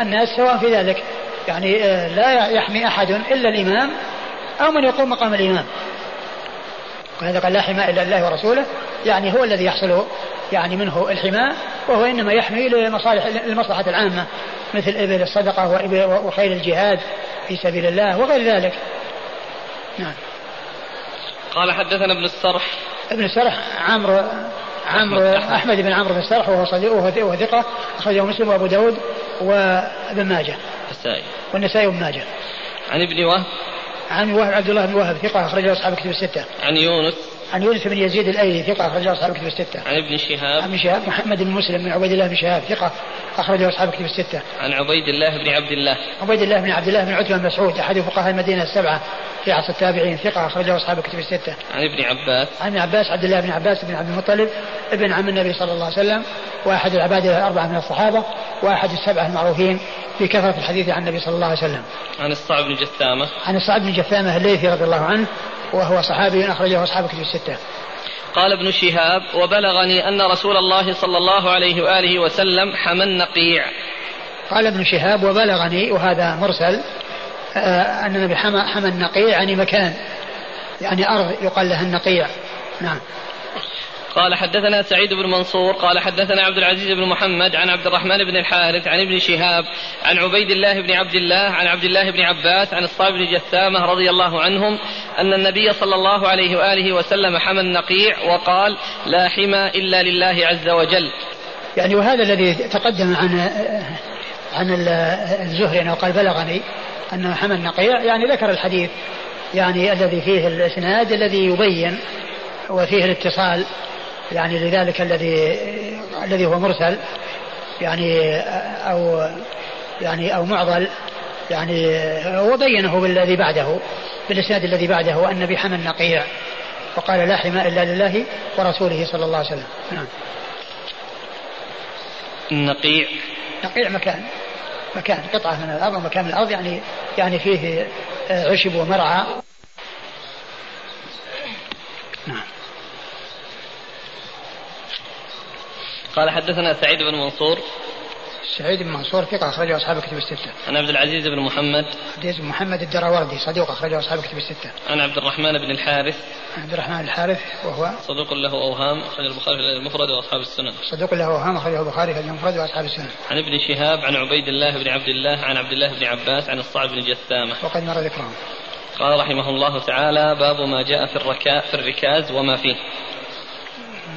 الناس سواء في ذلك. يعني لا يحمي أحد إلا الإمام أو من يقوم مقام الإمام. وهذا قال لا حماء إلا الله ورسوله يعني هو الذي يحصل يعني منه الحماء وهو إنما يحمي لمصالح المصلحه العامة مثل إبل الصدقة وخيل الجهاد في سبيل الله وغير ذلك. نعم. قال حدثنا ابن السرح. ابن السرح عمرو عمرو أحمد بن عمرو بن السرح وهو صديق وهو ثقة أخرجه مسلم وأبو داود وابن ماجه. النسائي. والنسائي وابن ماجه. عن ابن وهب. عن وهب عبد الله بن وهب ثقة أخرجه أصحاب كتب الستة. عن يونس. عن يونس بن يزيد الأيلي ثقة أخرجه أصحاب كتب الستة. عن ابن شهاب. عن شهاب محمد بن مسلم بن عبيد الله بن شهاب ثقة أخرجه أصحاب كتب الستة. عن عبيد الله بن عبد الله. عبيد الله بن عبد الله بن عتبة بن مسعود أحد فقهاء المدينة السبعة. في عصر التابعين ثقة أخرجه أصحاب الكتب الستة. عن ابن عباس. عن ابن عباس عبد الله بن عباس بن عبد المطلب ابن عم النبي صلى الله عليه وسلم وأحد العبادة الأربعة من الصحابة وأحد السبعة المعروفين في كثرة الحديث عن النبي صلى الله عليه وسلم. عن الصعب بن جثامة. عن الصعب بن جثامة الليثي رضي الله عنه وهو صحابي أخرجه أصحاب الكتب الستة. قال ابن شهاب وبلغني أن رسول الله صلى الله عليه وآله وسلم حمى النقيع قال ابن شهاب وبلغني وهذا مرسل أن النبي حمى, حمى النقيع يعني مكان. يعني أرض يقال لها النقيع. نعم. قال حدثنا سعيد بن منصور قال حدثنا عبد العزيز بن محمد عن عبد الرحمن بن الحارث عن ابن شهاب عن عبيد الله بن عبد الله عن عبد الله بن عباس عن الصائب بن جثامة رضي الله عنهم أن النبي صلى الله عليه وآله وسلم حمى النقيع وقال لا حمى إلا لله عز وجل يعني وهذا الذي تقدم عن عن الزهري انه قال بلغني أنه حمى النقيع يعني ذكر الحديث يعني الذي فيه الإسناد الذي يبين وفيه الاتصال يعني لذلك الذي الذي هو مرسل يعني أو يعني أو معضل يعني وبينه بالذي بعده بالإسناد الذي بعده أن النبي حمى النقيع وقال لا حماء إلا لله ورسوله صلى الله عليه وسلم. نعم. النقيع نقيع مكان. مكان قطعة من الأرض ومكان من الأرض يعني يعني فيه عشب ومرعى. نعم. قال حدثنا سعيد بن منصور سعيد بن منصور ثقة أخرجه أصحاب الكتب الستة. عن عبد العزيز بن محمد. عبد بن محمد الدراوردي صدوق أخرجه أصحاب الكتب الستة. عن عبد الرحمن بن الحارث. عبد الرحمن الحارث وهو صدوق له أوهام أخرج البخاري في المفرد وأصحاب السنن. صدوق له أوهام أخرجه البخاري في المفرد وأصحاب السنن. عن ابن شهاب عن عبيد الله بن عبد الله عن عبد الله بن عباس عن الصعب بن جثامة. وقد مر ذكرهم. قال رحمه الله تعالى باب ما جاء في الركاء في الركاز وما فيه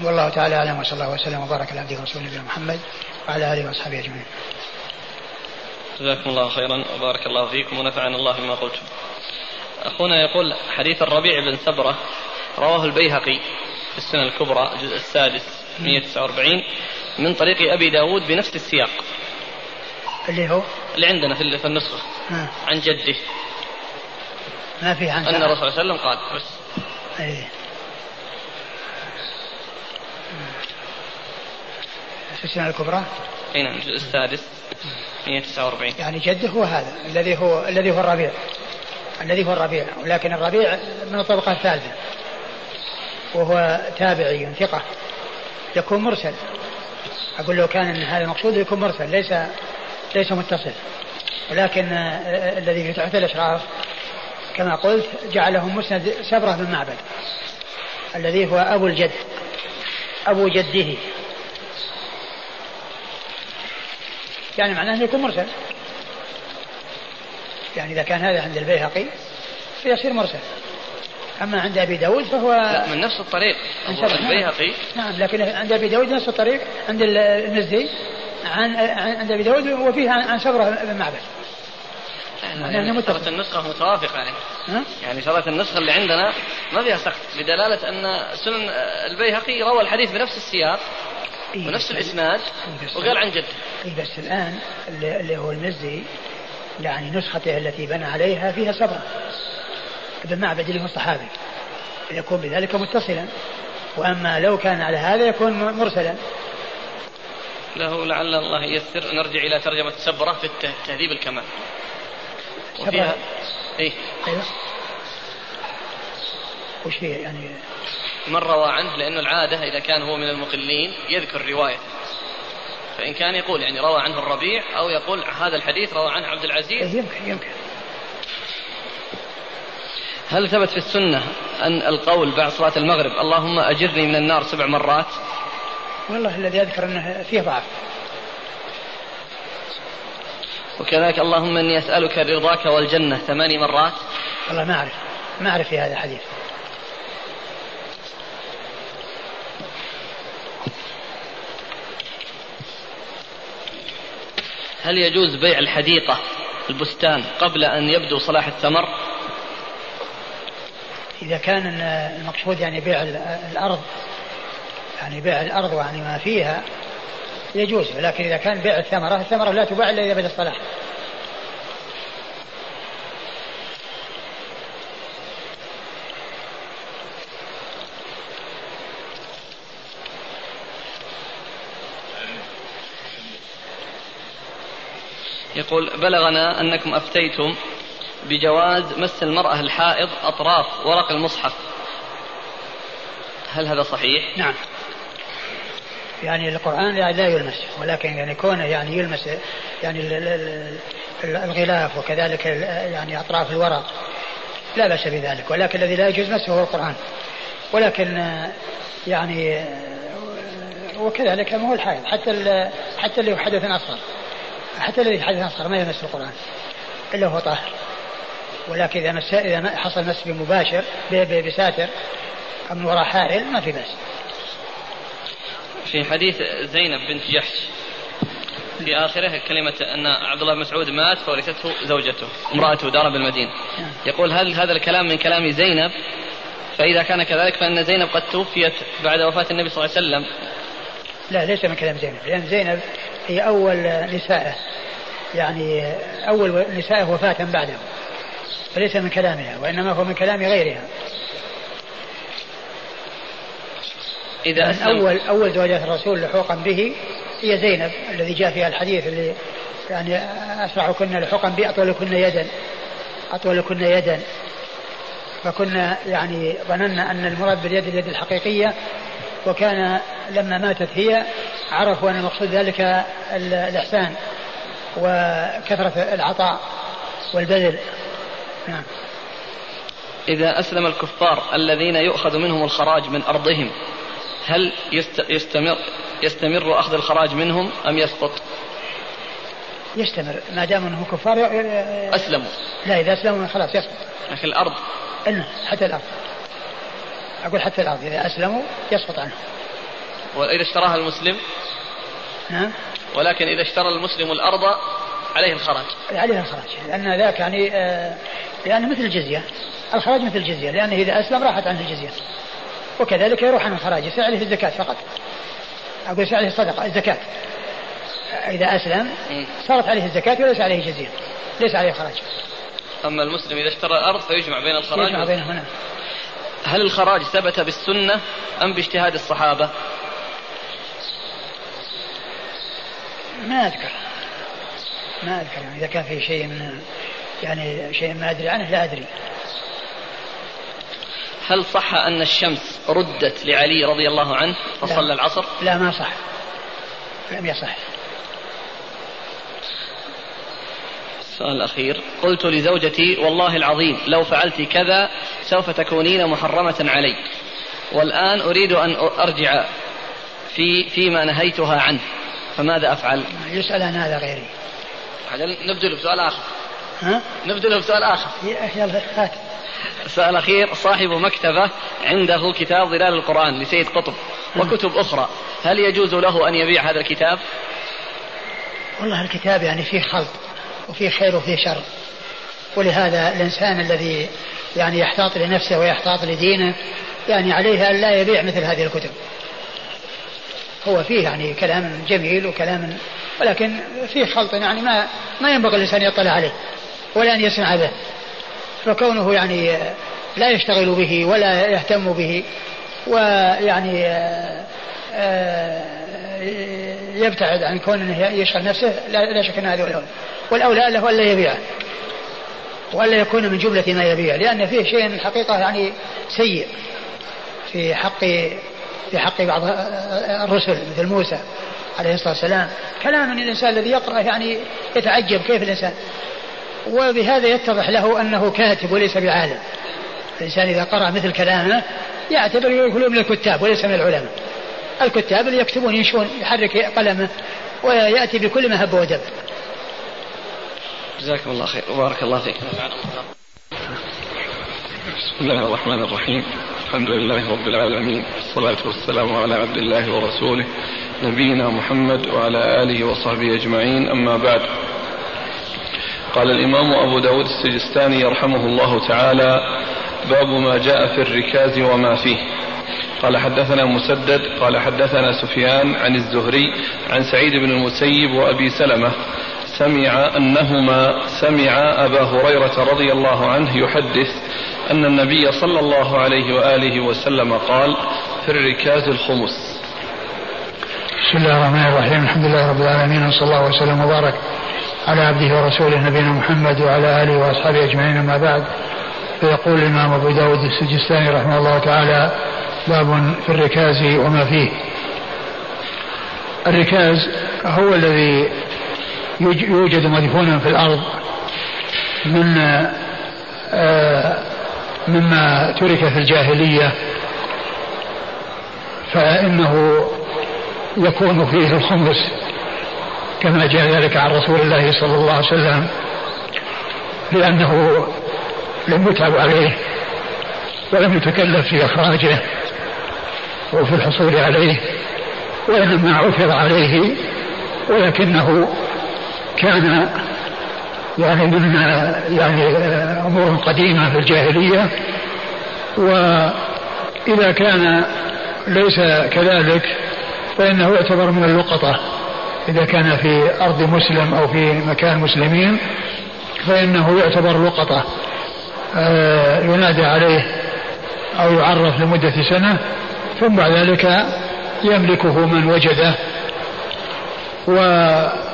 والله تعالى أعلم وصلى الله وسلم وبارك على عبده ورسوله نبينا محمد وعلى آله وأصحابه أجمعين. جزاكم الله خيرا وبارك الله فيكم ونفعنا الله بما قلتم. أخونا يقول حديث الربيع بن سبرة رواه البيهقي في السنة الكبرى الجزء السادس 149 من طريق أبي داود بنفس السياق. اللي هو اللي عندنا في النسخة عن جده. ما في عن أن الرسول صلى الله عليه وسلم قال بس. إيه في السنة الكبرى؟ إي نعم الجزء السادس 149 يعني جده هو هذا الذي هو الذي هو الربيع. الذي هو الربيع. ولكن الربيع من الطبقة الثالثة. وهو تابعي ثقة. يكون مرسل. أقول لو كان هذا المقصود يكون مرسل ليس ليس متصل. ولكن آه، الذي في تحت الإشراف كما قلت جعله مسند سبرة بن معبد الذي هو أبو الجد أبو جده. يعني معناه أنه يكون مرسل. يعني إذا كان هذا عند البيهقي فيصير مرسل. أما عند أبي داود فهو لا من نفس الطريق. البيهقي. نعم لكن عند أبي داود نفس الطريق. عند المزي عن عند أبي داود وفيه عن سبرة بن معبد. يعني ترى النسخة متوافقة يعني. ها؟ يعني ترى النسخة اللي عندنا ما فيها سقط بدلالة أن سنن البيهقي روى الحديث بنفس السياق. إيه. ونفس الإسناد إيه. وقال عن جد. إيه بس الآن اللي هو المزي يعني نسخته التي بنى عليها فيها سبعة ابن معبد اللي هو الصحابي. يكون بذلك متصلا. وأما لو كان على هذا يكون مرسلا. له لعل الله ييسر. نرجع إلى ترجمة سبرة في تهذيب الكمال. وفيها إيه؟ أيوه. وش فيها يعني؟ من روى عنه لأنه العادة إذا كان هو من المقلين يذكر رواية. فإن كان يقول يعني روى عنه الربيع أو يقول هذا الحديث روى عنه عبد العزيز. يمكن يمكن. هل ثبت في السنة أن القول بعد صلاة المغرب اللهم أجرني من النار سبع مرات؟ والله الذي أذكر أنه فيه ضعف. وكذلك اللهم إني أسألك رضاك والجنة ثماني مرات؟ والله ما أعرف ما أعرف في هذا الحديث. هل يجوز بيع الحديقة البستان قبل أن يبدو صلاح الثمر إذا كان المقصود يعني بيع الأرض يعني بيع الأرض يعني ما فيها يجوز لكن إذا كان بيع الثمرة الثمرة لا تباع إلا إذا بدا الصلاح. يقول بلغنا أنكم أفتيتم بجواز مس المرأة الحائض أطراف ورق المصحف. هل هذا صحيح؟ نعم. يعني القرآن لا يلمس ولكن يعني كونه يعني يلمس يعني الغلاف وكذلك يعني أطراف الورق لا بأس بذلك ولكن الذي لا يجوز مسه هو القرآن. ولكن يعني وكذلك ما هو الحائض حتى حتى اللي حدث أصغر حتى الذي حدث أصغر ما يمس القرآن. إلا هو طاهر. ولكن إذا مس إذا حصل مس بمباشر بساتر أو من وراء حائل ما في بأس. في حديث زينب بنت جحش. في آخره كلمة أن عبد الله بن مسعود مات فورثته زوجته امرأته دار بالمدينة. يقول هل هذا الكلام من كلام زينب؟ فإذا كان كذلك فإن زينب قد توفيت بعد وفاة النبي صلى الله عليه وسلم. لا ليس من كلام زينب. لأن زينب هي أول نسائه يعني أول نسائه وفاة بعده فليس من كلامها وإنما هو من كلام غيرها. إذا أسلم أول أول زوجات الرسول لحوقا به هي زينب الذي جاء فيها الحديث اللي يعني أسرعكن لحوقا بي أطولكن يدا أطولكن يدا. فكنا يعني ظننا أن المراد باليد اليد الحقيقية وكان لما ماتت هي عرفوا أن المقصود ذلك الإحسان وكثرة العطاء والبذل. نعم. إذا أسلم الكفار الذين يؤخذ منهم الخراج من أرضهم هل يستمر يستمر أخذ الخراج منهم أم يسقط؟ يستمر. ما دام أنهم كفار أسلموا. لا إذا أسلموا خلاص يسقط. لكن الأرض؟ حتى الأرض. أقول حتى الأرض. إذا أسلموا يسقط عنهم. وإذا اشتراها المسلم. نعم ولكن إذا اشترى المسلم الأرض عليه الخراج. عليه الخراج. لأن ذاك يعني آه لأنه مثل الجزية. الخراج مثل الجزية. لأنه إذا أسلم راحت عنه الجزية. وكذلك يروح عن الخراج. يصير عليه الزكاة فقط. أقول يصير عليه الصدقة الزكاة. إذا أسلم صارت عليه الزكاة وليس عليه جزية. ليس عليه خراج. أما المسلم إذا اشترى الأرض فيجمع بين الخراج يجمع بينهما. هل الخراج ثبت بالسنة أم باجتهاد الصحابة؟ ما أذكر. ما أذكر يعني إذا كان في شيء من يعني شيء ما أدري عنه لا أدري. هل صح أن الشمس ردت لعلي رضي الله عنه فصلى العصر؟ لا ما صح. لم يصح. السؤال الأخير. قلت لزوجتي والله العظيم لو فعلت كذا سوف تكونين محرمة علي. والآن أريد أن أرجع في فيما نهيتها عنه. فماذا أفعل؟ يسأل عن هذا غيري. نبدل بسؤال آخر. ها؟ نبدل بسؤال آخر. يلا هات. السؤال الأخير صاحب مكتبة عنده كتاب ظلال القرآن لسيد قطب وكتب أخرى. هل يجوز له أن يبيع هذا الكتاب؟ والله الكتاب يعني فيه خلط وفيه خير وفيه شر. ولهذا الإنسان الذي يعني يحتاط لنفسه ويحتاط لدينه يعني عليه أن لا يبيع مثل هذه الكتب. هو فيه يعني كلام جميل وكلام ولكن فيه خلط يعني ما ما ينبغي الإنسان يطلع عليه ولا أن يسمع به. فكونه يعني لا يشتغل به ولا يهتم به ويعني آه، يبتعد عن كونه يشغل نفسه لا شك إن هذا الاولى والأولى له الا يبيعه والا يكون من جملة ما يبيع لأن فيه شيء الحقيقة يعني سيء في حق في حق بعض الرسل مثل موسى عليه الصلاة والسلام. كلام من الإنسان الذي يقرأ يعني يتعجب كيف الإنسان. وبهذا يتضح له أنه كاتب وليس بعالم. الإنسان إذا قرأ مثل كلامه يعتبر يقول من الكتاب وليس من العلماء. الكتاب اللي يكتبون ينشون يحرك قلمه ويأتي بكل ما هب ودب جزاكم الله خير. وبارك الله فيك. بسم الله الرحمن الرحيم. الحمد لله رب العالمين والصلاة والسلام على عبد الله ورسوله نبينا محمد وعلى آله وصحبه أجمعين أما بعد. قال الإمام أبو داود السجستاني يرحمه الله تعالى باب ما جاء في الركاز وما فيه قال حدثنا مسدد قال حدثنا سفيان عن الزهري عن سعيد بن المسيب وأبي سلمة سمع أنهما سمع أبا هريرة رضي الله عنه يحدث أن النبي صلى الله عليه وآله وسلم قال في الركاز الخمس. بسم الله الرحمن الرحيم. الحمد لله رب العالمين وصلى الله وسلم وبارك على عبده ورسوله نبينا محمد وعلى آله وأصحابه أجمعين أما بعد. فيقول الإمام أبو داود السجستاني رحمه الله تعالى باب في الركاز وما فيه. الركاز هو الذي يوجد مدفونا في الأرض من آه، مما ترك في الجاهلية فإنه يكون فيه الخمس كما جاء ذلك عن رسول الله صلى الله عليه وسلم لأنه لم يتعب عليه ولم يتكلف في إخراجه وفي الحصول عليه وإنما عثر عليه ولكنه كان يعني من يعني أمور قديمة في الجاهلية وإذا كان ليس كذلك فإنه يعتبر من اللقطة. إذا كان في أرض مسلم أو في مكان مسلمين فإنه يعتبر لقطة. آه، ينادى عليه أو يعرف لمدة سنة ثم بعد ذلك يملكه من وجده. وليس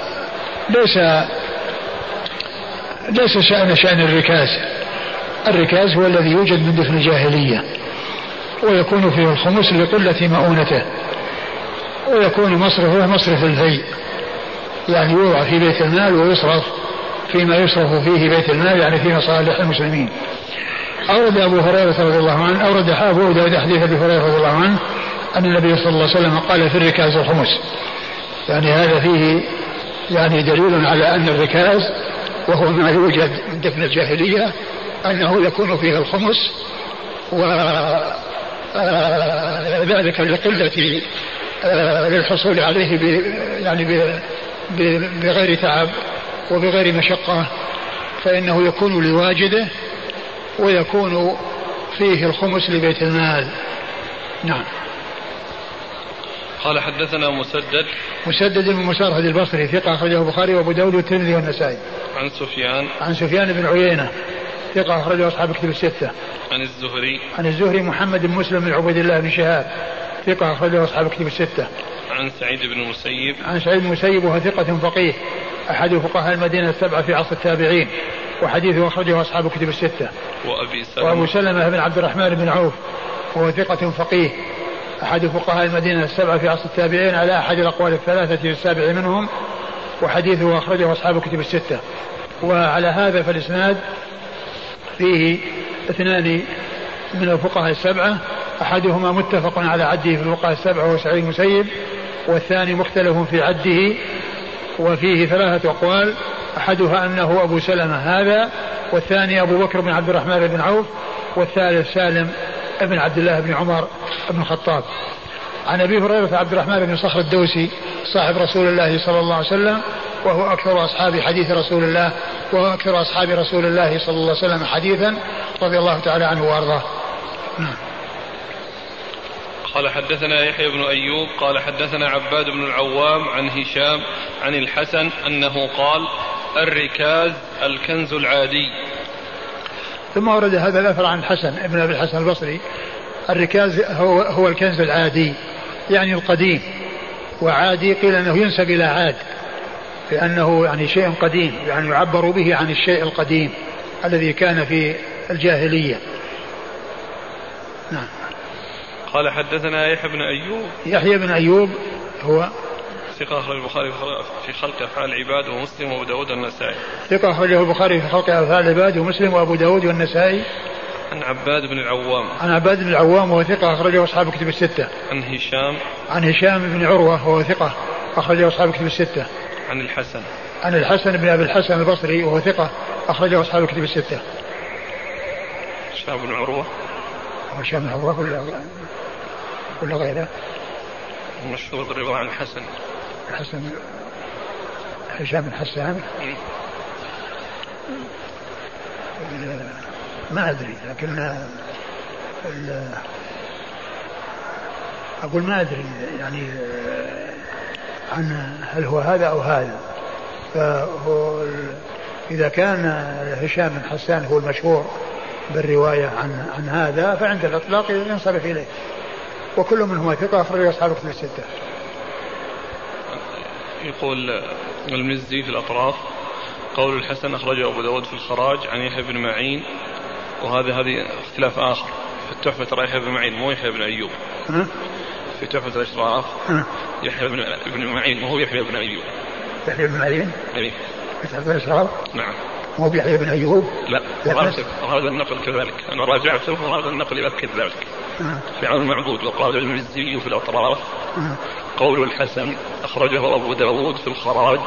ليس شأن شأن الركاز. الركاز هو الذي يوجد من دفن الجاهلية ويكون فيه الخمس لقلة مؤونته ويكون مصرفه مصرف الفي يعني يوضع في بيت المال ويصرف فيما يصرف فيه بيت المال يعني في مصالح المسلمين. أورد أبو هريرة رضي الله عنه أورد أبو داود حديث أبي هريرة رضي الله عنه أن النبي صلى الله عليه وسلم قال في الركاز الخمس. يعني هذا فيه يعني دليل على أن الركاز وهو ما يوجد من دفن الجاهلية أنه يكون فيه الخمس وذلك لقلة للحصول عليه يعني بغير تعب وبغير مشقة فإنه يكون لواجده ويكون فيه الخمس لبيت المال. نعم. قال حدثنا مسدد مسدد بن مسارهد البصري ثقة أخرجه البخاري وأبو داود والترمذي والنسائي. عن سفيان عن سفيان بن عيينة ثقة أخرجه أصحاب الكتب الستة. عن الزهري عن الزهري محمد بن مسلم بن عبيد الله بن شهاب ثقة أخرجه أصحاب الكتب الستة. عن سعيد بن المسيب عن سعيد بن المسيب وهو ثقة فقيه أحد فقهاء المدينة السبعة في عصر التابعين وحديثه أخرجه أصحاب الكتب الستة. وأبي سلمة وأبو سلمة بن عبد الرحمن بن عوف وهو ثقة فقيه. أحد فقهاء المدينة السبعة في عصر التابعين على أحد الأقوال الثلاثة السابع منهم وحديثه أخرجه أصحاب الكتب الستة. وعلى هذا فالإسناد فيه اثنان من الفقهاء السبعة أحدهما متفق على عده في الفقهاء السبعة وهو سعيد المسيب والثاني مختلف في عده وفيه ثلاثة أقوال أحدها أنه أبو سلمة هذا والثاني أبو بكر بن عبد الرحمن بن عوف والثالث سالم بن عبد الله بن عمر بن الخطاب عن أبي هريرة عبد الرحمن بن صخر الدوسي صاحب رسول الله صلى الله عليه وسلم وهو أكثر أصحاب حديث رسول الله وهو أكثر أصحاب رسول الله صلى الله عليه وسلم حديثا رضي الله تعالى عنه وأرضاه. نعم. قال حدثنا يحيى بن أيوب قال حدثنا عباد بن العوام عن هشام عن الحسن أنه قال الركاز الكنز العادي ثم ورد هذا الأثر عن الحسن ابن أبي الحسن البصري. الركاز هو هو الكنز العادي يعني القديم. وعادي قيل أنه ينسب إلى عاد لأنه يعني شيء قديم يعني يعبر به عن الشيء القديم الذي كان في الجاهلية. نعم. قال حدثنا يحيى بن أيوب. يحيى بن أيوب هو ثقة أخرج البخاري في خلق أفعال العباد ومسلم وأبو داود والنسائي. ثقة أخرجه البخاري في خلق أفعال العباد ومسلم وأبو داود والنسائي. عن عباد بن العوام. عن عباد بن العوام وهو ثقة أخرجه أصحاب كتب الستة. عن هشام. عن هشام بن عروة وهو ثقة أخرجه أصحاب كتب الستة. عن الحسن. عن الحسن بن أبي الحسن البصري وهو ثقة أخرجه أصحاب كتب الستة. هشام بن عروة. هشام بن عروة ولا ولا غيره؟ مشهور بالرواية عن الحسن. الحسن هشام بن حسان. ما أدري لكن أقول ما أدري يعني عن هل هو هذا أو هذا. فهو إذا كان هشام بن حسان هو المشهور بالرواية عن عن هذا فعند الإطلاق ينصرف إليه. وكل منهما ثقة أخرج أصحاب الكتب الستة. يقول المزي في الأطراف قول الحسن أخرجه أبو داود في الخراج عن يحيى بن معين وهذا هذه اختلاف آخر في التحفة ترى يحيى بن معين مو يحيى بن أيوب. في تحفة الأشراف يحيى بن معين مو يحيى بن أيوب. يحيى بن معين؟ في تحفة الأشراف؟ نعم. مو بيحيى بن أيوب؟ لا وهذا النقل كذلك. أنا راجعته وهذا النقل يؤكد ذلك في عون المعبود وقال المزي في الأطراف. قول الحسن أخرجه أبو داود في الخراج.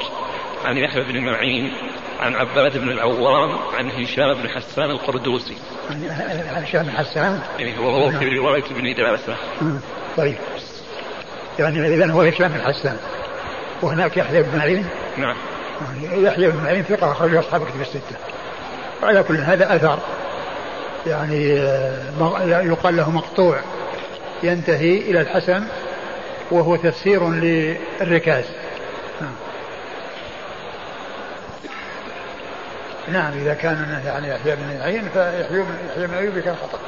عن يحيى بن معين عن عباد بن العوام عن هشام بن حسان القردوسي. عن هشام بن حسان؟ يعني وهو في نعم. رواية ابن دراسة طيب. يعني إذا هو هشام بن حسان. وهناك يحيى بن معين؟ نعم. يحيى بن معين ثقة أخرجه أصحاب كتب الستة. وعلى كل هذا أثر يعني آه، يقال له مقطوع ينتهي إلى الحسن وهو تفسير للركاز. نعم. نعم إذا كان يعني يحيى بن معين فيحيى بن أيوب كان خطأ.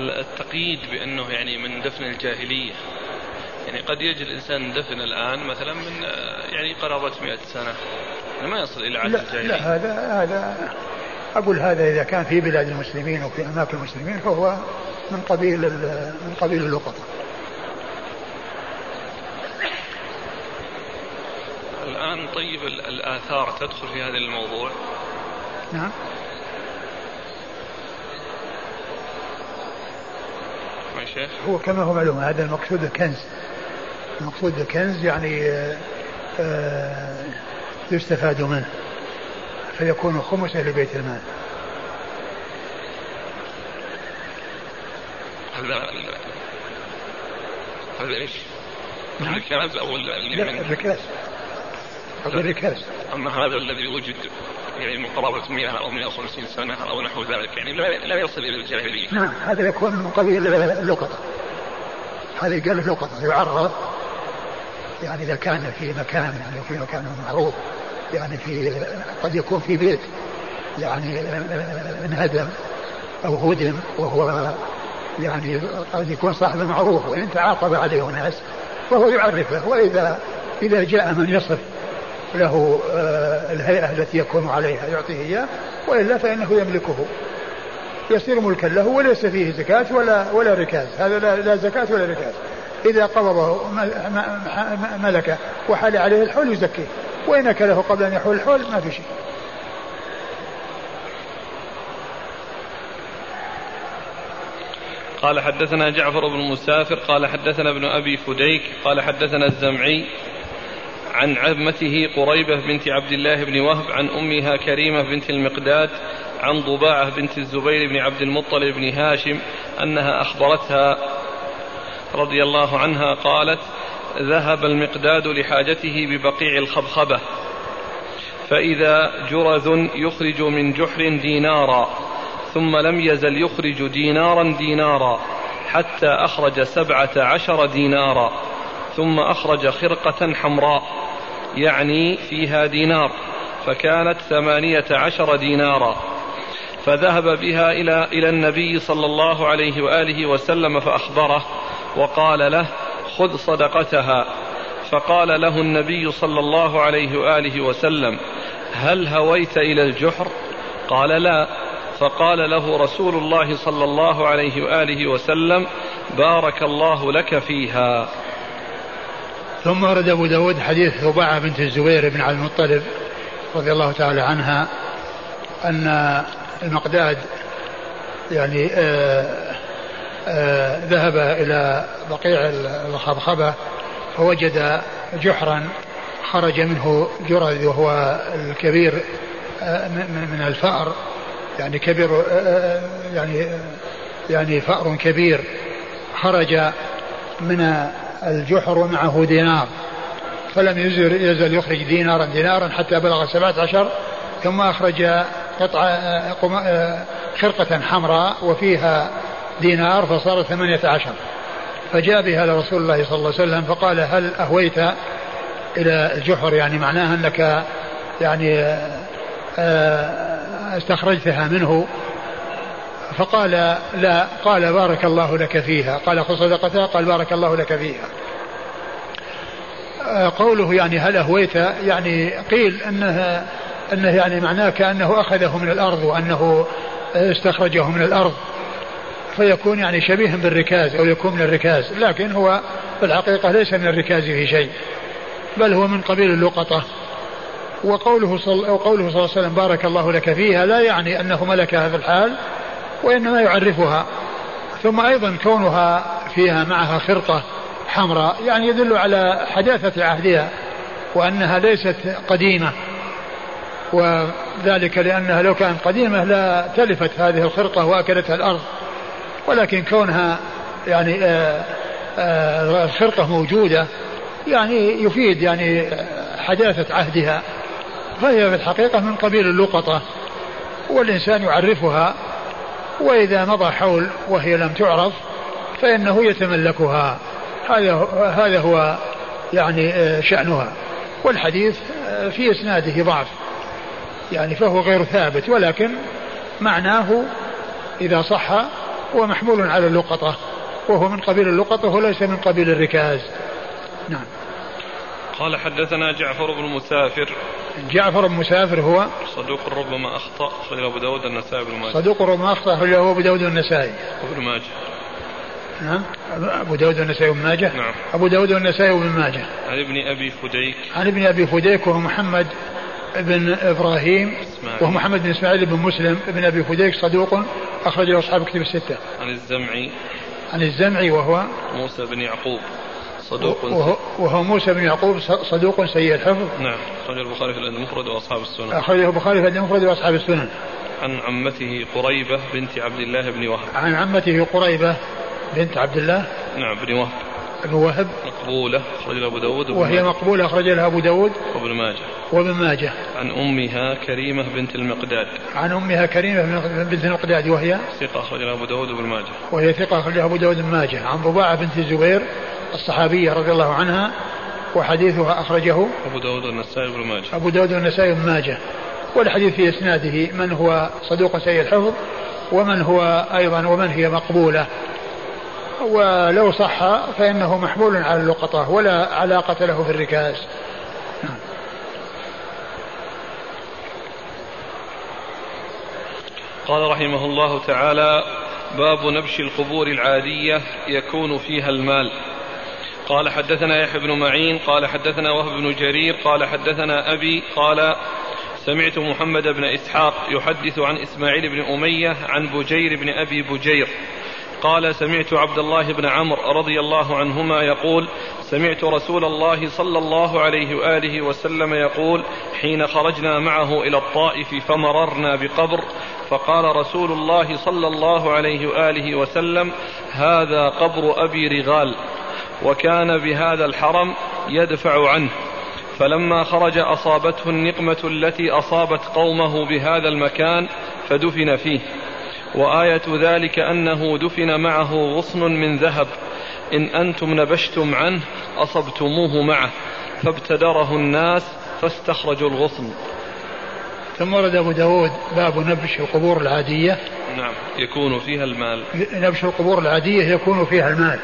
التقييد بأنه يعني من دفن الجاهلية. يعني قد يجي الإنسان دفن الآن مثلا من يعني قرابة مئة سنة. يعني ما يصل إلى عهد الجاهلية لا هذا هذا أقول هذا إذا كان في بلاد المسلمين وفي أماكن المسلمين فهو من قبيل من قبيل اللقطة الآن طيب الآثار تدخل في هذا الموضوع؟ نعم. شيخ؟ هو كما هو معلوم هذا المقصود الكنز المقصود الكنز يعني آه، آه، يستفاد منه فيكون خمسة لبيت المال. هذا هذا إيش؟ الركاز أو الركاز الركاز أما هذا الذي وجد يعني من قرابة 100 أو 150 سنة أو نحو ذلك يعني لا يصل إلى الجاهلية. نعم هذا يكون من قبيل اللقطة. هذا يقال لقطة يعرض يعني إذا كان في مكان يعني في مكان معروف يعني في قد يكون في بيت يعني انهدم أو هدم وهو يعني قد يكون صاحب معروف وإن تعاقب عليه الناس فهو يعرفه وإذا إذا جاء من يصف له آه، الهيئة التي يكون عليها يعطيه إياه وإلا فإنه يملكه. يصير ملكا له وليس فيه زكاة ولا ولا ركاز. هذا لا, زكاة ولا ركاز. إذا قبضه ملكه وحال عليه الحول يزكيه. وإن أكله قبل أن يحول الحول ما في شيء. قال حدثنا جعفر بن مسافر قال حدثنا ابن أبي فديك قال حدثنا الزمعي عن عمته قريبة بنت عبد الله بن وهب عن أمها كريمة بنت المقداد عن ضباعة بنت الزبير بن عبد المطلب بن هاشم أنها أخبرتها رضي الله عنها قالت ذهب المقداد لحاجته ببقيع الخبخبة فإذا جرذ يخرج من جحر دينارا ثم لم يزل يخرج دينارا دينارا حتى أخرج سبعة عشر دينارا. ثم أخرج خرقة حمراء يعني فيها دينار فكانت ثمانية عشر دينارا. فذهب بها إلى إلى النبي صلى الله عليه وآله وسلم فأخبره وقال له خذ صدقتها. فقال له النبي صلى الله عليه وآله وسلم هل هويت إلى الجحر؟ قال لا. فقال له رسول الله صلى الله عليه وآله وسلم بارك الله لك فيها. ثم ورد أبو داود حديث ثباعة بنت الزبير بن عبد المطلب رضي الله تعالى عنها أن المقداد يعني آه، آه، ذهب إلى بقيع الخبخبة فوجد جحرا خرج منه جرذ وهو الكبير آه، من الفأر يعني كبير يعني يعني فأر كبير خرج من الجحر ومعه دينار. فلم يزل, يزل يخرج دينارا دينارا حتى بلغ سبعة عشر ثم أخرج قطعة خرقة حمراء وفيها دينار فصار ثمانية عشر. فجاء بها لرسول الله صلى الله عليه وسلم فقال هل أهويت إلى الجحر؟ يعني معناها أنك يعني آه، استخرجتها منه. فقال لا قال بارك الله لك فيها. قال خذ صدقتها قال بارك الله لك فيها. آه، قوله يعني هل أهويت يعني قيل أنه أنه يعني معناه كأنه أخذه من الأرض وأنه استخرجه من الأرض. فيكون يعني شبيها بالركاز أو يكون من الركاز لكن هو في الحقيقة ليس من الركاز في شيء بل هو من قبيل اللقطة. وقوله صل وقوله صلى الله عليه وسلم بارك الله لك فيها لا يعني أنه ملكها في الحال وإنما يعرفها ثم أيضا كونها فيها معها خرقة حمراء يعني يدل على حداثة عهدها وأنها ليست قديمة وذلك لأنها لو كانت قديمة لا تلفت هذه الخرقة وأكلتها الأرض ولكن كونها يعني آه، آه، الخرقة موجودة يعني يفيد يعني حداثة عهدها. فهي في الحقيقة من قبيل اللقطة والإنسان يعرفها وإذا مضى حول وهي لم تعرف فإنه يتملكها. هذا هذا هو يعني آه، شأنها. والحديث آه، في إسناده ضعف. يعني فهو غير ثابت ولكن معناه إذا صح هو محمول على اللقطة. وهو من قبيل اللقطة وليس من قبيل الركاز. نعم. قال حدثنا جعفر بن مسافر. جعفر بن مسافر هو صدوق ربما أخطأ أخرجه أبو داود النسائي بن ماجه. صدوق ربما أخطأ أخرجه أبو داود النسائي. وابن ماجه. نعم أبو داود النسائي بن ماجه؟ نعم. أبو داود النسائي بن ماجه. عن ابن أبي فديك. عن ابن أبي فديك وهو محمد بن إبراهيم إسماعيل. وهو محمد بن إسماعيل بن مسلم. بن أبي فديك صدوق أخرج له أصحاب كتب الستة. عن الزمعي. عن الزمعي وهو موسى بن يعقوب. صدوق وهو, وهو موسى بن يعقوب صدوق سيء الحفظ. نعم. أخرجه البخاري في المفرد وأصحاب السنن. أخرجه البخاري في المفرد وأصحاب السنن. عن عمته قريبة بنت عبد الله بن وهب. عن عمته قريبة بنت عبد الله نعم بن وهب. بن وهب. مقبولة أخرج لها أبو داود وهي مقبولة أخرج لها أبو داود وابن ماجه. وابن ماجه. عن أمها كريمة بنت المقداد. عن أمها كريمة بنت المقداد وهي ثقة أخرج لها أبو داود وابن ماجه. وهي ثقة أخرج لها أبو داود وابن ماجه. عن ضباعة بنت الزبير الصحابية رضي الله عنها وحديثها أخرجه أبو داود والنسائي وابن ماجه. أبو داود والنسائي وابن ماجه. والحديث في إسناده من هو صدوق سيء الحفظ ومن هو أيضا ومن هي مقبولة. ولو صح فإنه محمول على اللقطة ولا علاقة له في الركاز. قال رحمه الله تعالى باب نبش القبور العادية يكون فيها المال. قال حدثنا يحيى بن معين قال حدثنا وهب بن جرير قال حدثنا أبي قال سمعت محمد بن إسحاق يحدث عن إسماعيل بن أمية عن بجير بن أبي بجير. قال سمعت عبد الله بن عمرو رضي الله عنهما يقول سمعت رسول الله صلى الله عليه وآله وسلم يقول حين خرجنا معه إلى الطائف فمررنا بقبر فقال رسول الله صلى الله عليه وآله وسلم هذا قبر أبي رغال. وكان بهذا الحرم يدفع عنه. فلما خرج أصابته النقمة التي أصابت قومه بهذا المكان فدفن فيه. وآية ذلك أنه دفن معه غصن من ذهب. إن أنتم نبشتم عنه أصبتموه معه. فابتدره الناس فاستخرجوا الغصن. ثم ورد أبو داود باب نبش القبور العادية. نعم يكون فيها المال. نبش القبور العادية يكون فيها المال.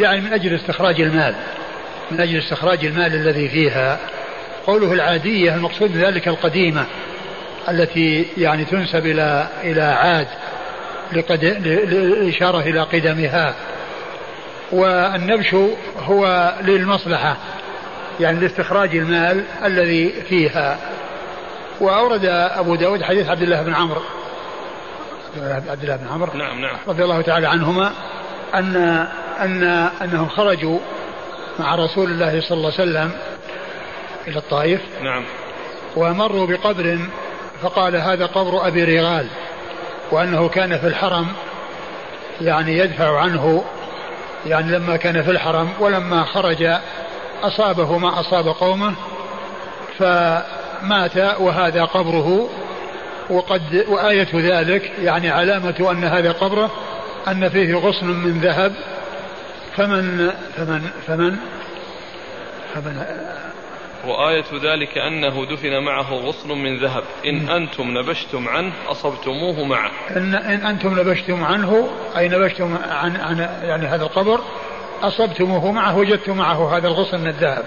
يعني من أجل استخراج المال من أجل استخراج المال الذي فيها. قوله العادية المقصود بذلك القديمة التي يعني تنسب إلى إلى عاد للإشارة إلى قدمها. والنبش هو للمصلحة يعني لاستخراج المال الذي فيها. وأورد أبو داود حديث عبد الله بن عمرو عبد الله بن عمرو نعم نعم. رضي الله تعالى عنهما أن أن أنهم خرجوا مع رسول الله صلى الله عليه وسلم إلى الطائف. نعم. ومروا بقبر فقال هذا قبر أبي رغال وأنه كان في الحرم يعني يدفع عنه يعني لما كان في الحرم ولما خرج أصابه ما أصاب قومه فمات وهذا قبره. وقد وآية ذلك يعني علامة أن هذا قبره أن فيه غصن من ذهب. فمن فمن فمن فمن وآية ذلك أنه دفن معه غصن من ذهب. إن أنتم نبشتم عنه أصبتموه معه. إن, إن أنتم نبشتم عنه أي نبشتم عن, عن يعني هذا القبر أصبتموه معه وجدتم معه هذا الغصن من الذهب.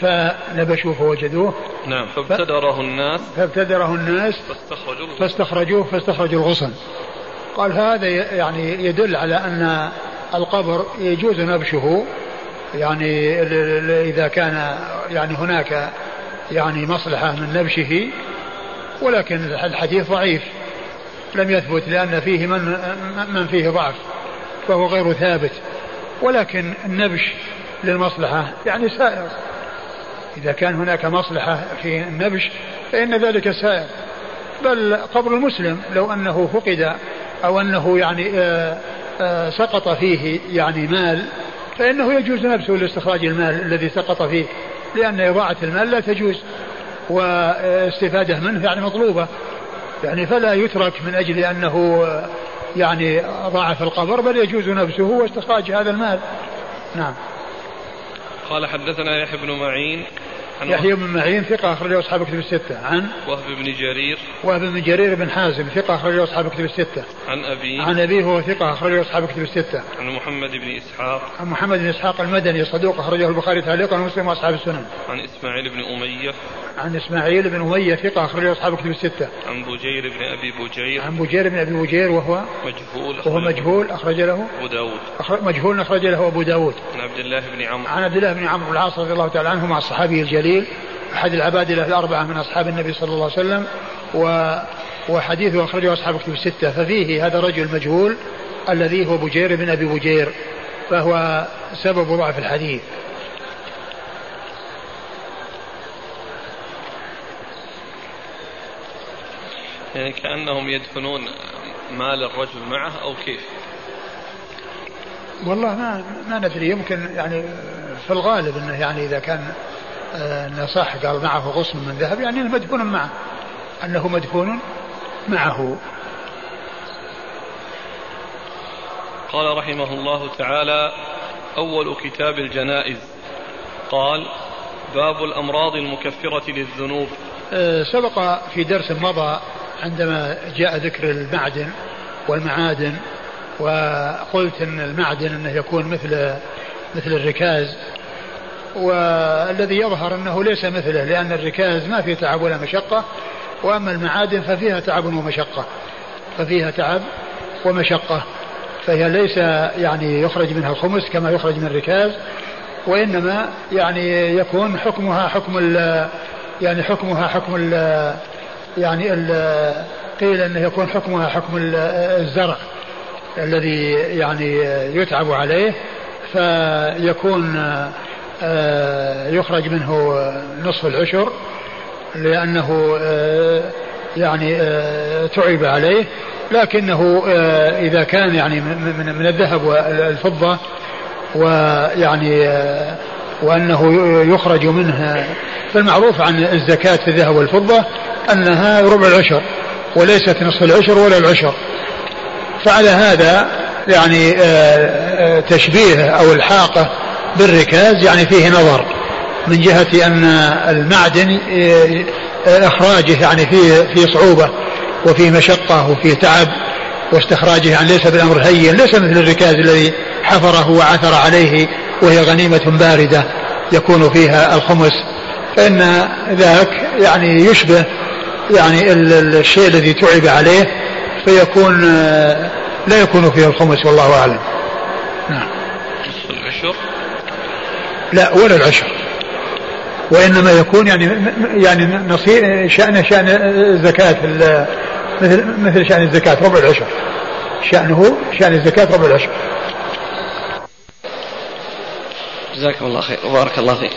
فنبشوه فوجدوه. نعم فابتدره الناس. فابتدره الناس. فاستخرجوا فاستخرجوه فاستخرجوا الغصن. قال هذا يعني يدل على أن القبر يجوز نبشه يعني إذا كان يعني هناك يعني مصلحة من نبشه ولكن الحديث ضعيف لم يثبت لأن فيه من من فيه ضعف فهو غير ثابت ولكن النبش للمصلحة يعني سائر إذا كان هناك مصلحة في النبش فإن ذلك سائر بل قبر المسلم لو أنه فقد أو أنه يعني آه، سقط فيه يعني مال فإنه يجوز نفسه لاستخراج المال الذي سقط فيه لأن إضاعة المال لا تجوز واستفادة منه يعني مطلوبة. يعني فلا يترك من أجل أنه يعني ضاع في القبر بل يجوز نفسه واستخراج هذا المال. نعم. قال حدثنا يحيى بن معين. يحيى بن معين ثقة أخرجه أصحاب كتب الستة. عن؟ وهب بن جرير. وهب بن جرير بن حازم ثقة أخرجه أصحاب كتب الستة. عن أبيه عن أبيه هو ثقة أخرجه أصحاب كتب الستة. عن محمد بن إسحاق. عن محمد بن إسحاق المدني صدوق أخرجه البخاري تعليقا ومسلم وأصحاب السنن. عن إسماعيل بن أمية. عن إسماعيل بن أمية ثقة أخرجه أصحاب كتب الستة. عن بجير بن أبي بجير. عن بجير بن أبي بجير وهو مجهول. وهو مجهول أخرج له. أبو داود. مجهول أخرج له أبو داود. عن عبد الله بن عمرو. عن عبد الله بن عمرو العاص رضي الله تعالى عنه مع الصحابي الجليل. أحد العبادلة الأربعة من أصحاب النبي صلى الله عليه وسلم و وحديثه أخرجه أصحاب كتب الستة. ففيه هذا الرجل مجهول الذي هو بجير بن أبي بجير فهو سبب ضعف الحديث. يعني كأنهم يدفنون مال الرجل معه أو كيف؟ والله ما ما ندري. يمكن يعني في الغالب إنه يعني إذا كان انه صح قال معه غصن من ذهب يعني إنه مدفون معه أنه مدفون معه. قال رحمه الله تعالى أول كتاب الجنائز. قال باب الأمراض المكفرة للذنوب. آه، سبق في درس مضى عندما جاء ذكر المعدن والمعادن وقلت إن المعدن إنه يكون مثل مثل الركاز. والذي يظهر أنه ليس مثله لأن الركاز ما فيه تعب ولا مشقة وأما المعادن ففيها تعب ومشقة. ففيها تعب ومشقة. فهي ليس يعني يخرج منها الخمس كما يخرج من الركاز وإنما يعني يكون حكمها حكم ال يعني حكمها حكم ال يعني ال قيل أنه يكون حكمها حكم الزرع الذي يعني يتعب عليه فيكون يخرج منه نصف العشر لأنه آه، يعني آه، تعب عليه. لكنه إذا كان يعني من الذهب والفضة ويعني وأنه يخرج منها فالمعروف عن الزكاة في الذهب والفضة أنها ربع العشر وليست نصف العشر ولا العشر. فعلى هذا يعني آه، آه، تشبيه أو الحاقة بالركاز يعني فيه نظر من جهة أن المعدن آه، إخراجه يعني فيه في صعوبة وفي مشقة وفي تعب واستخراجه يعني ليس بالأمر هين ليس مثل الركاز الذي حفره وعثر عليه وهي غنيمة باردة يكون فيها الخمس. فإن ذاك يعني يشبه يعني الشيء الذي تعب عليه فيكون آه، لا يكون فيه الخمس والله أعلم. نعم. العشر. لا ولا العشر. وإنما يكون يعني يعني نصير شأنه شأن الزكاة مثل مثل شأن الزكاة ربع العشر. شأنه شأن الزكاة ربع العشر. جزاكم الله خير. وبارك الله فيك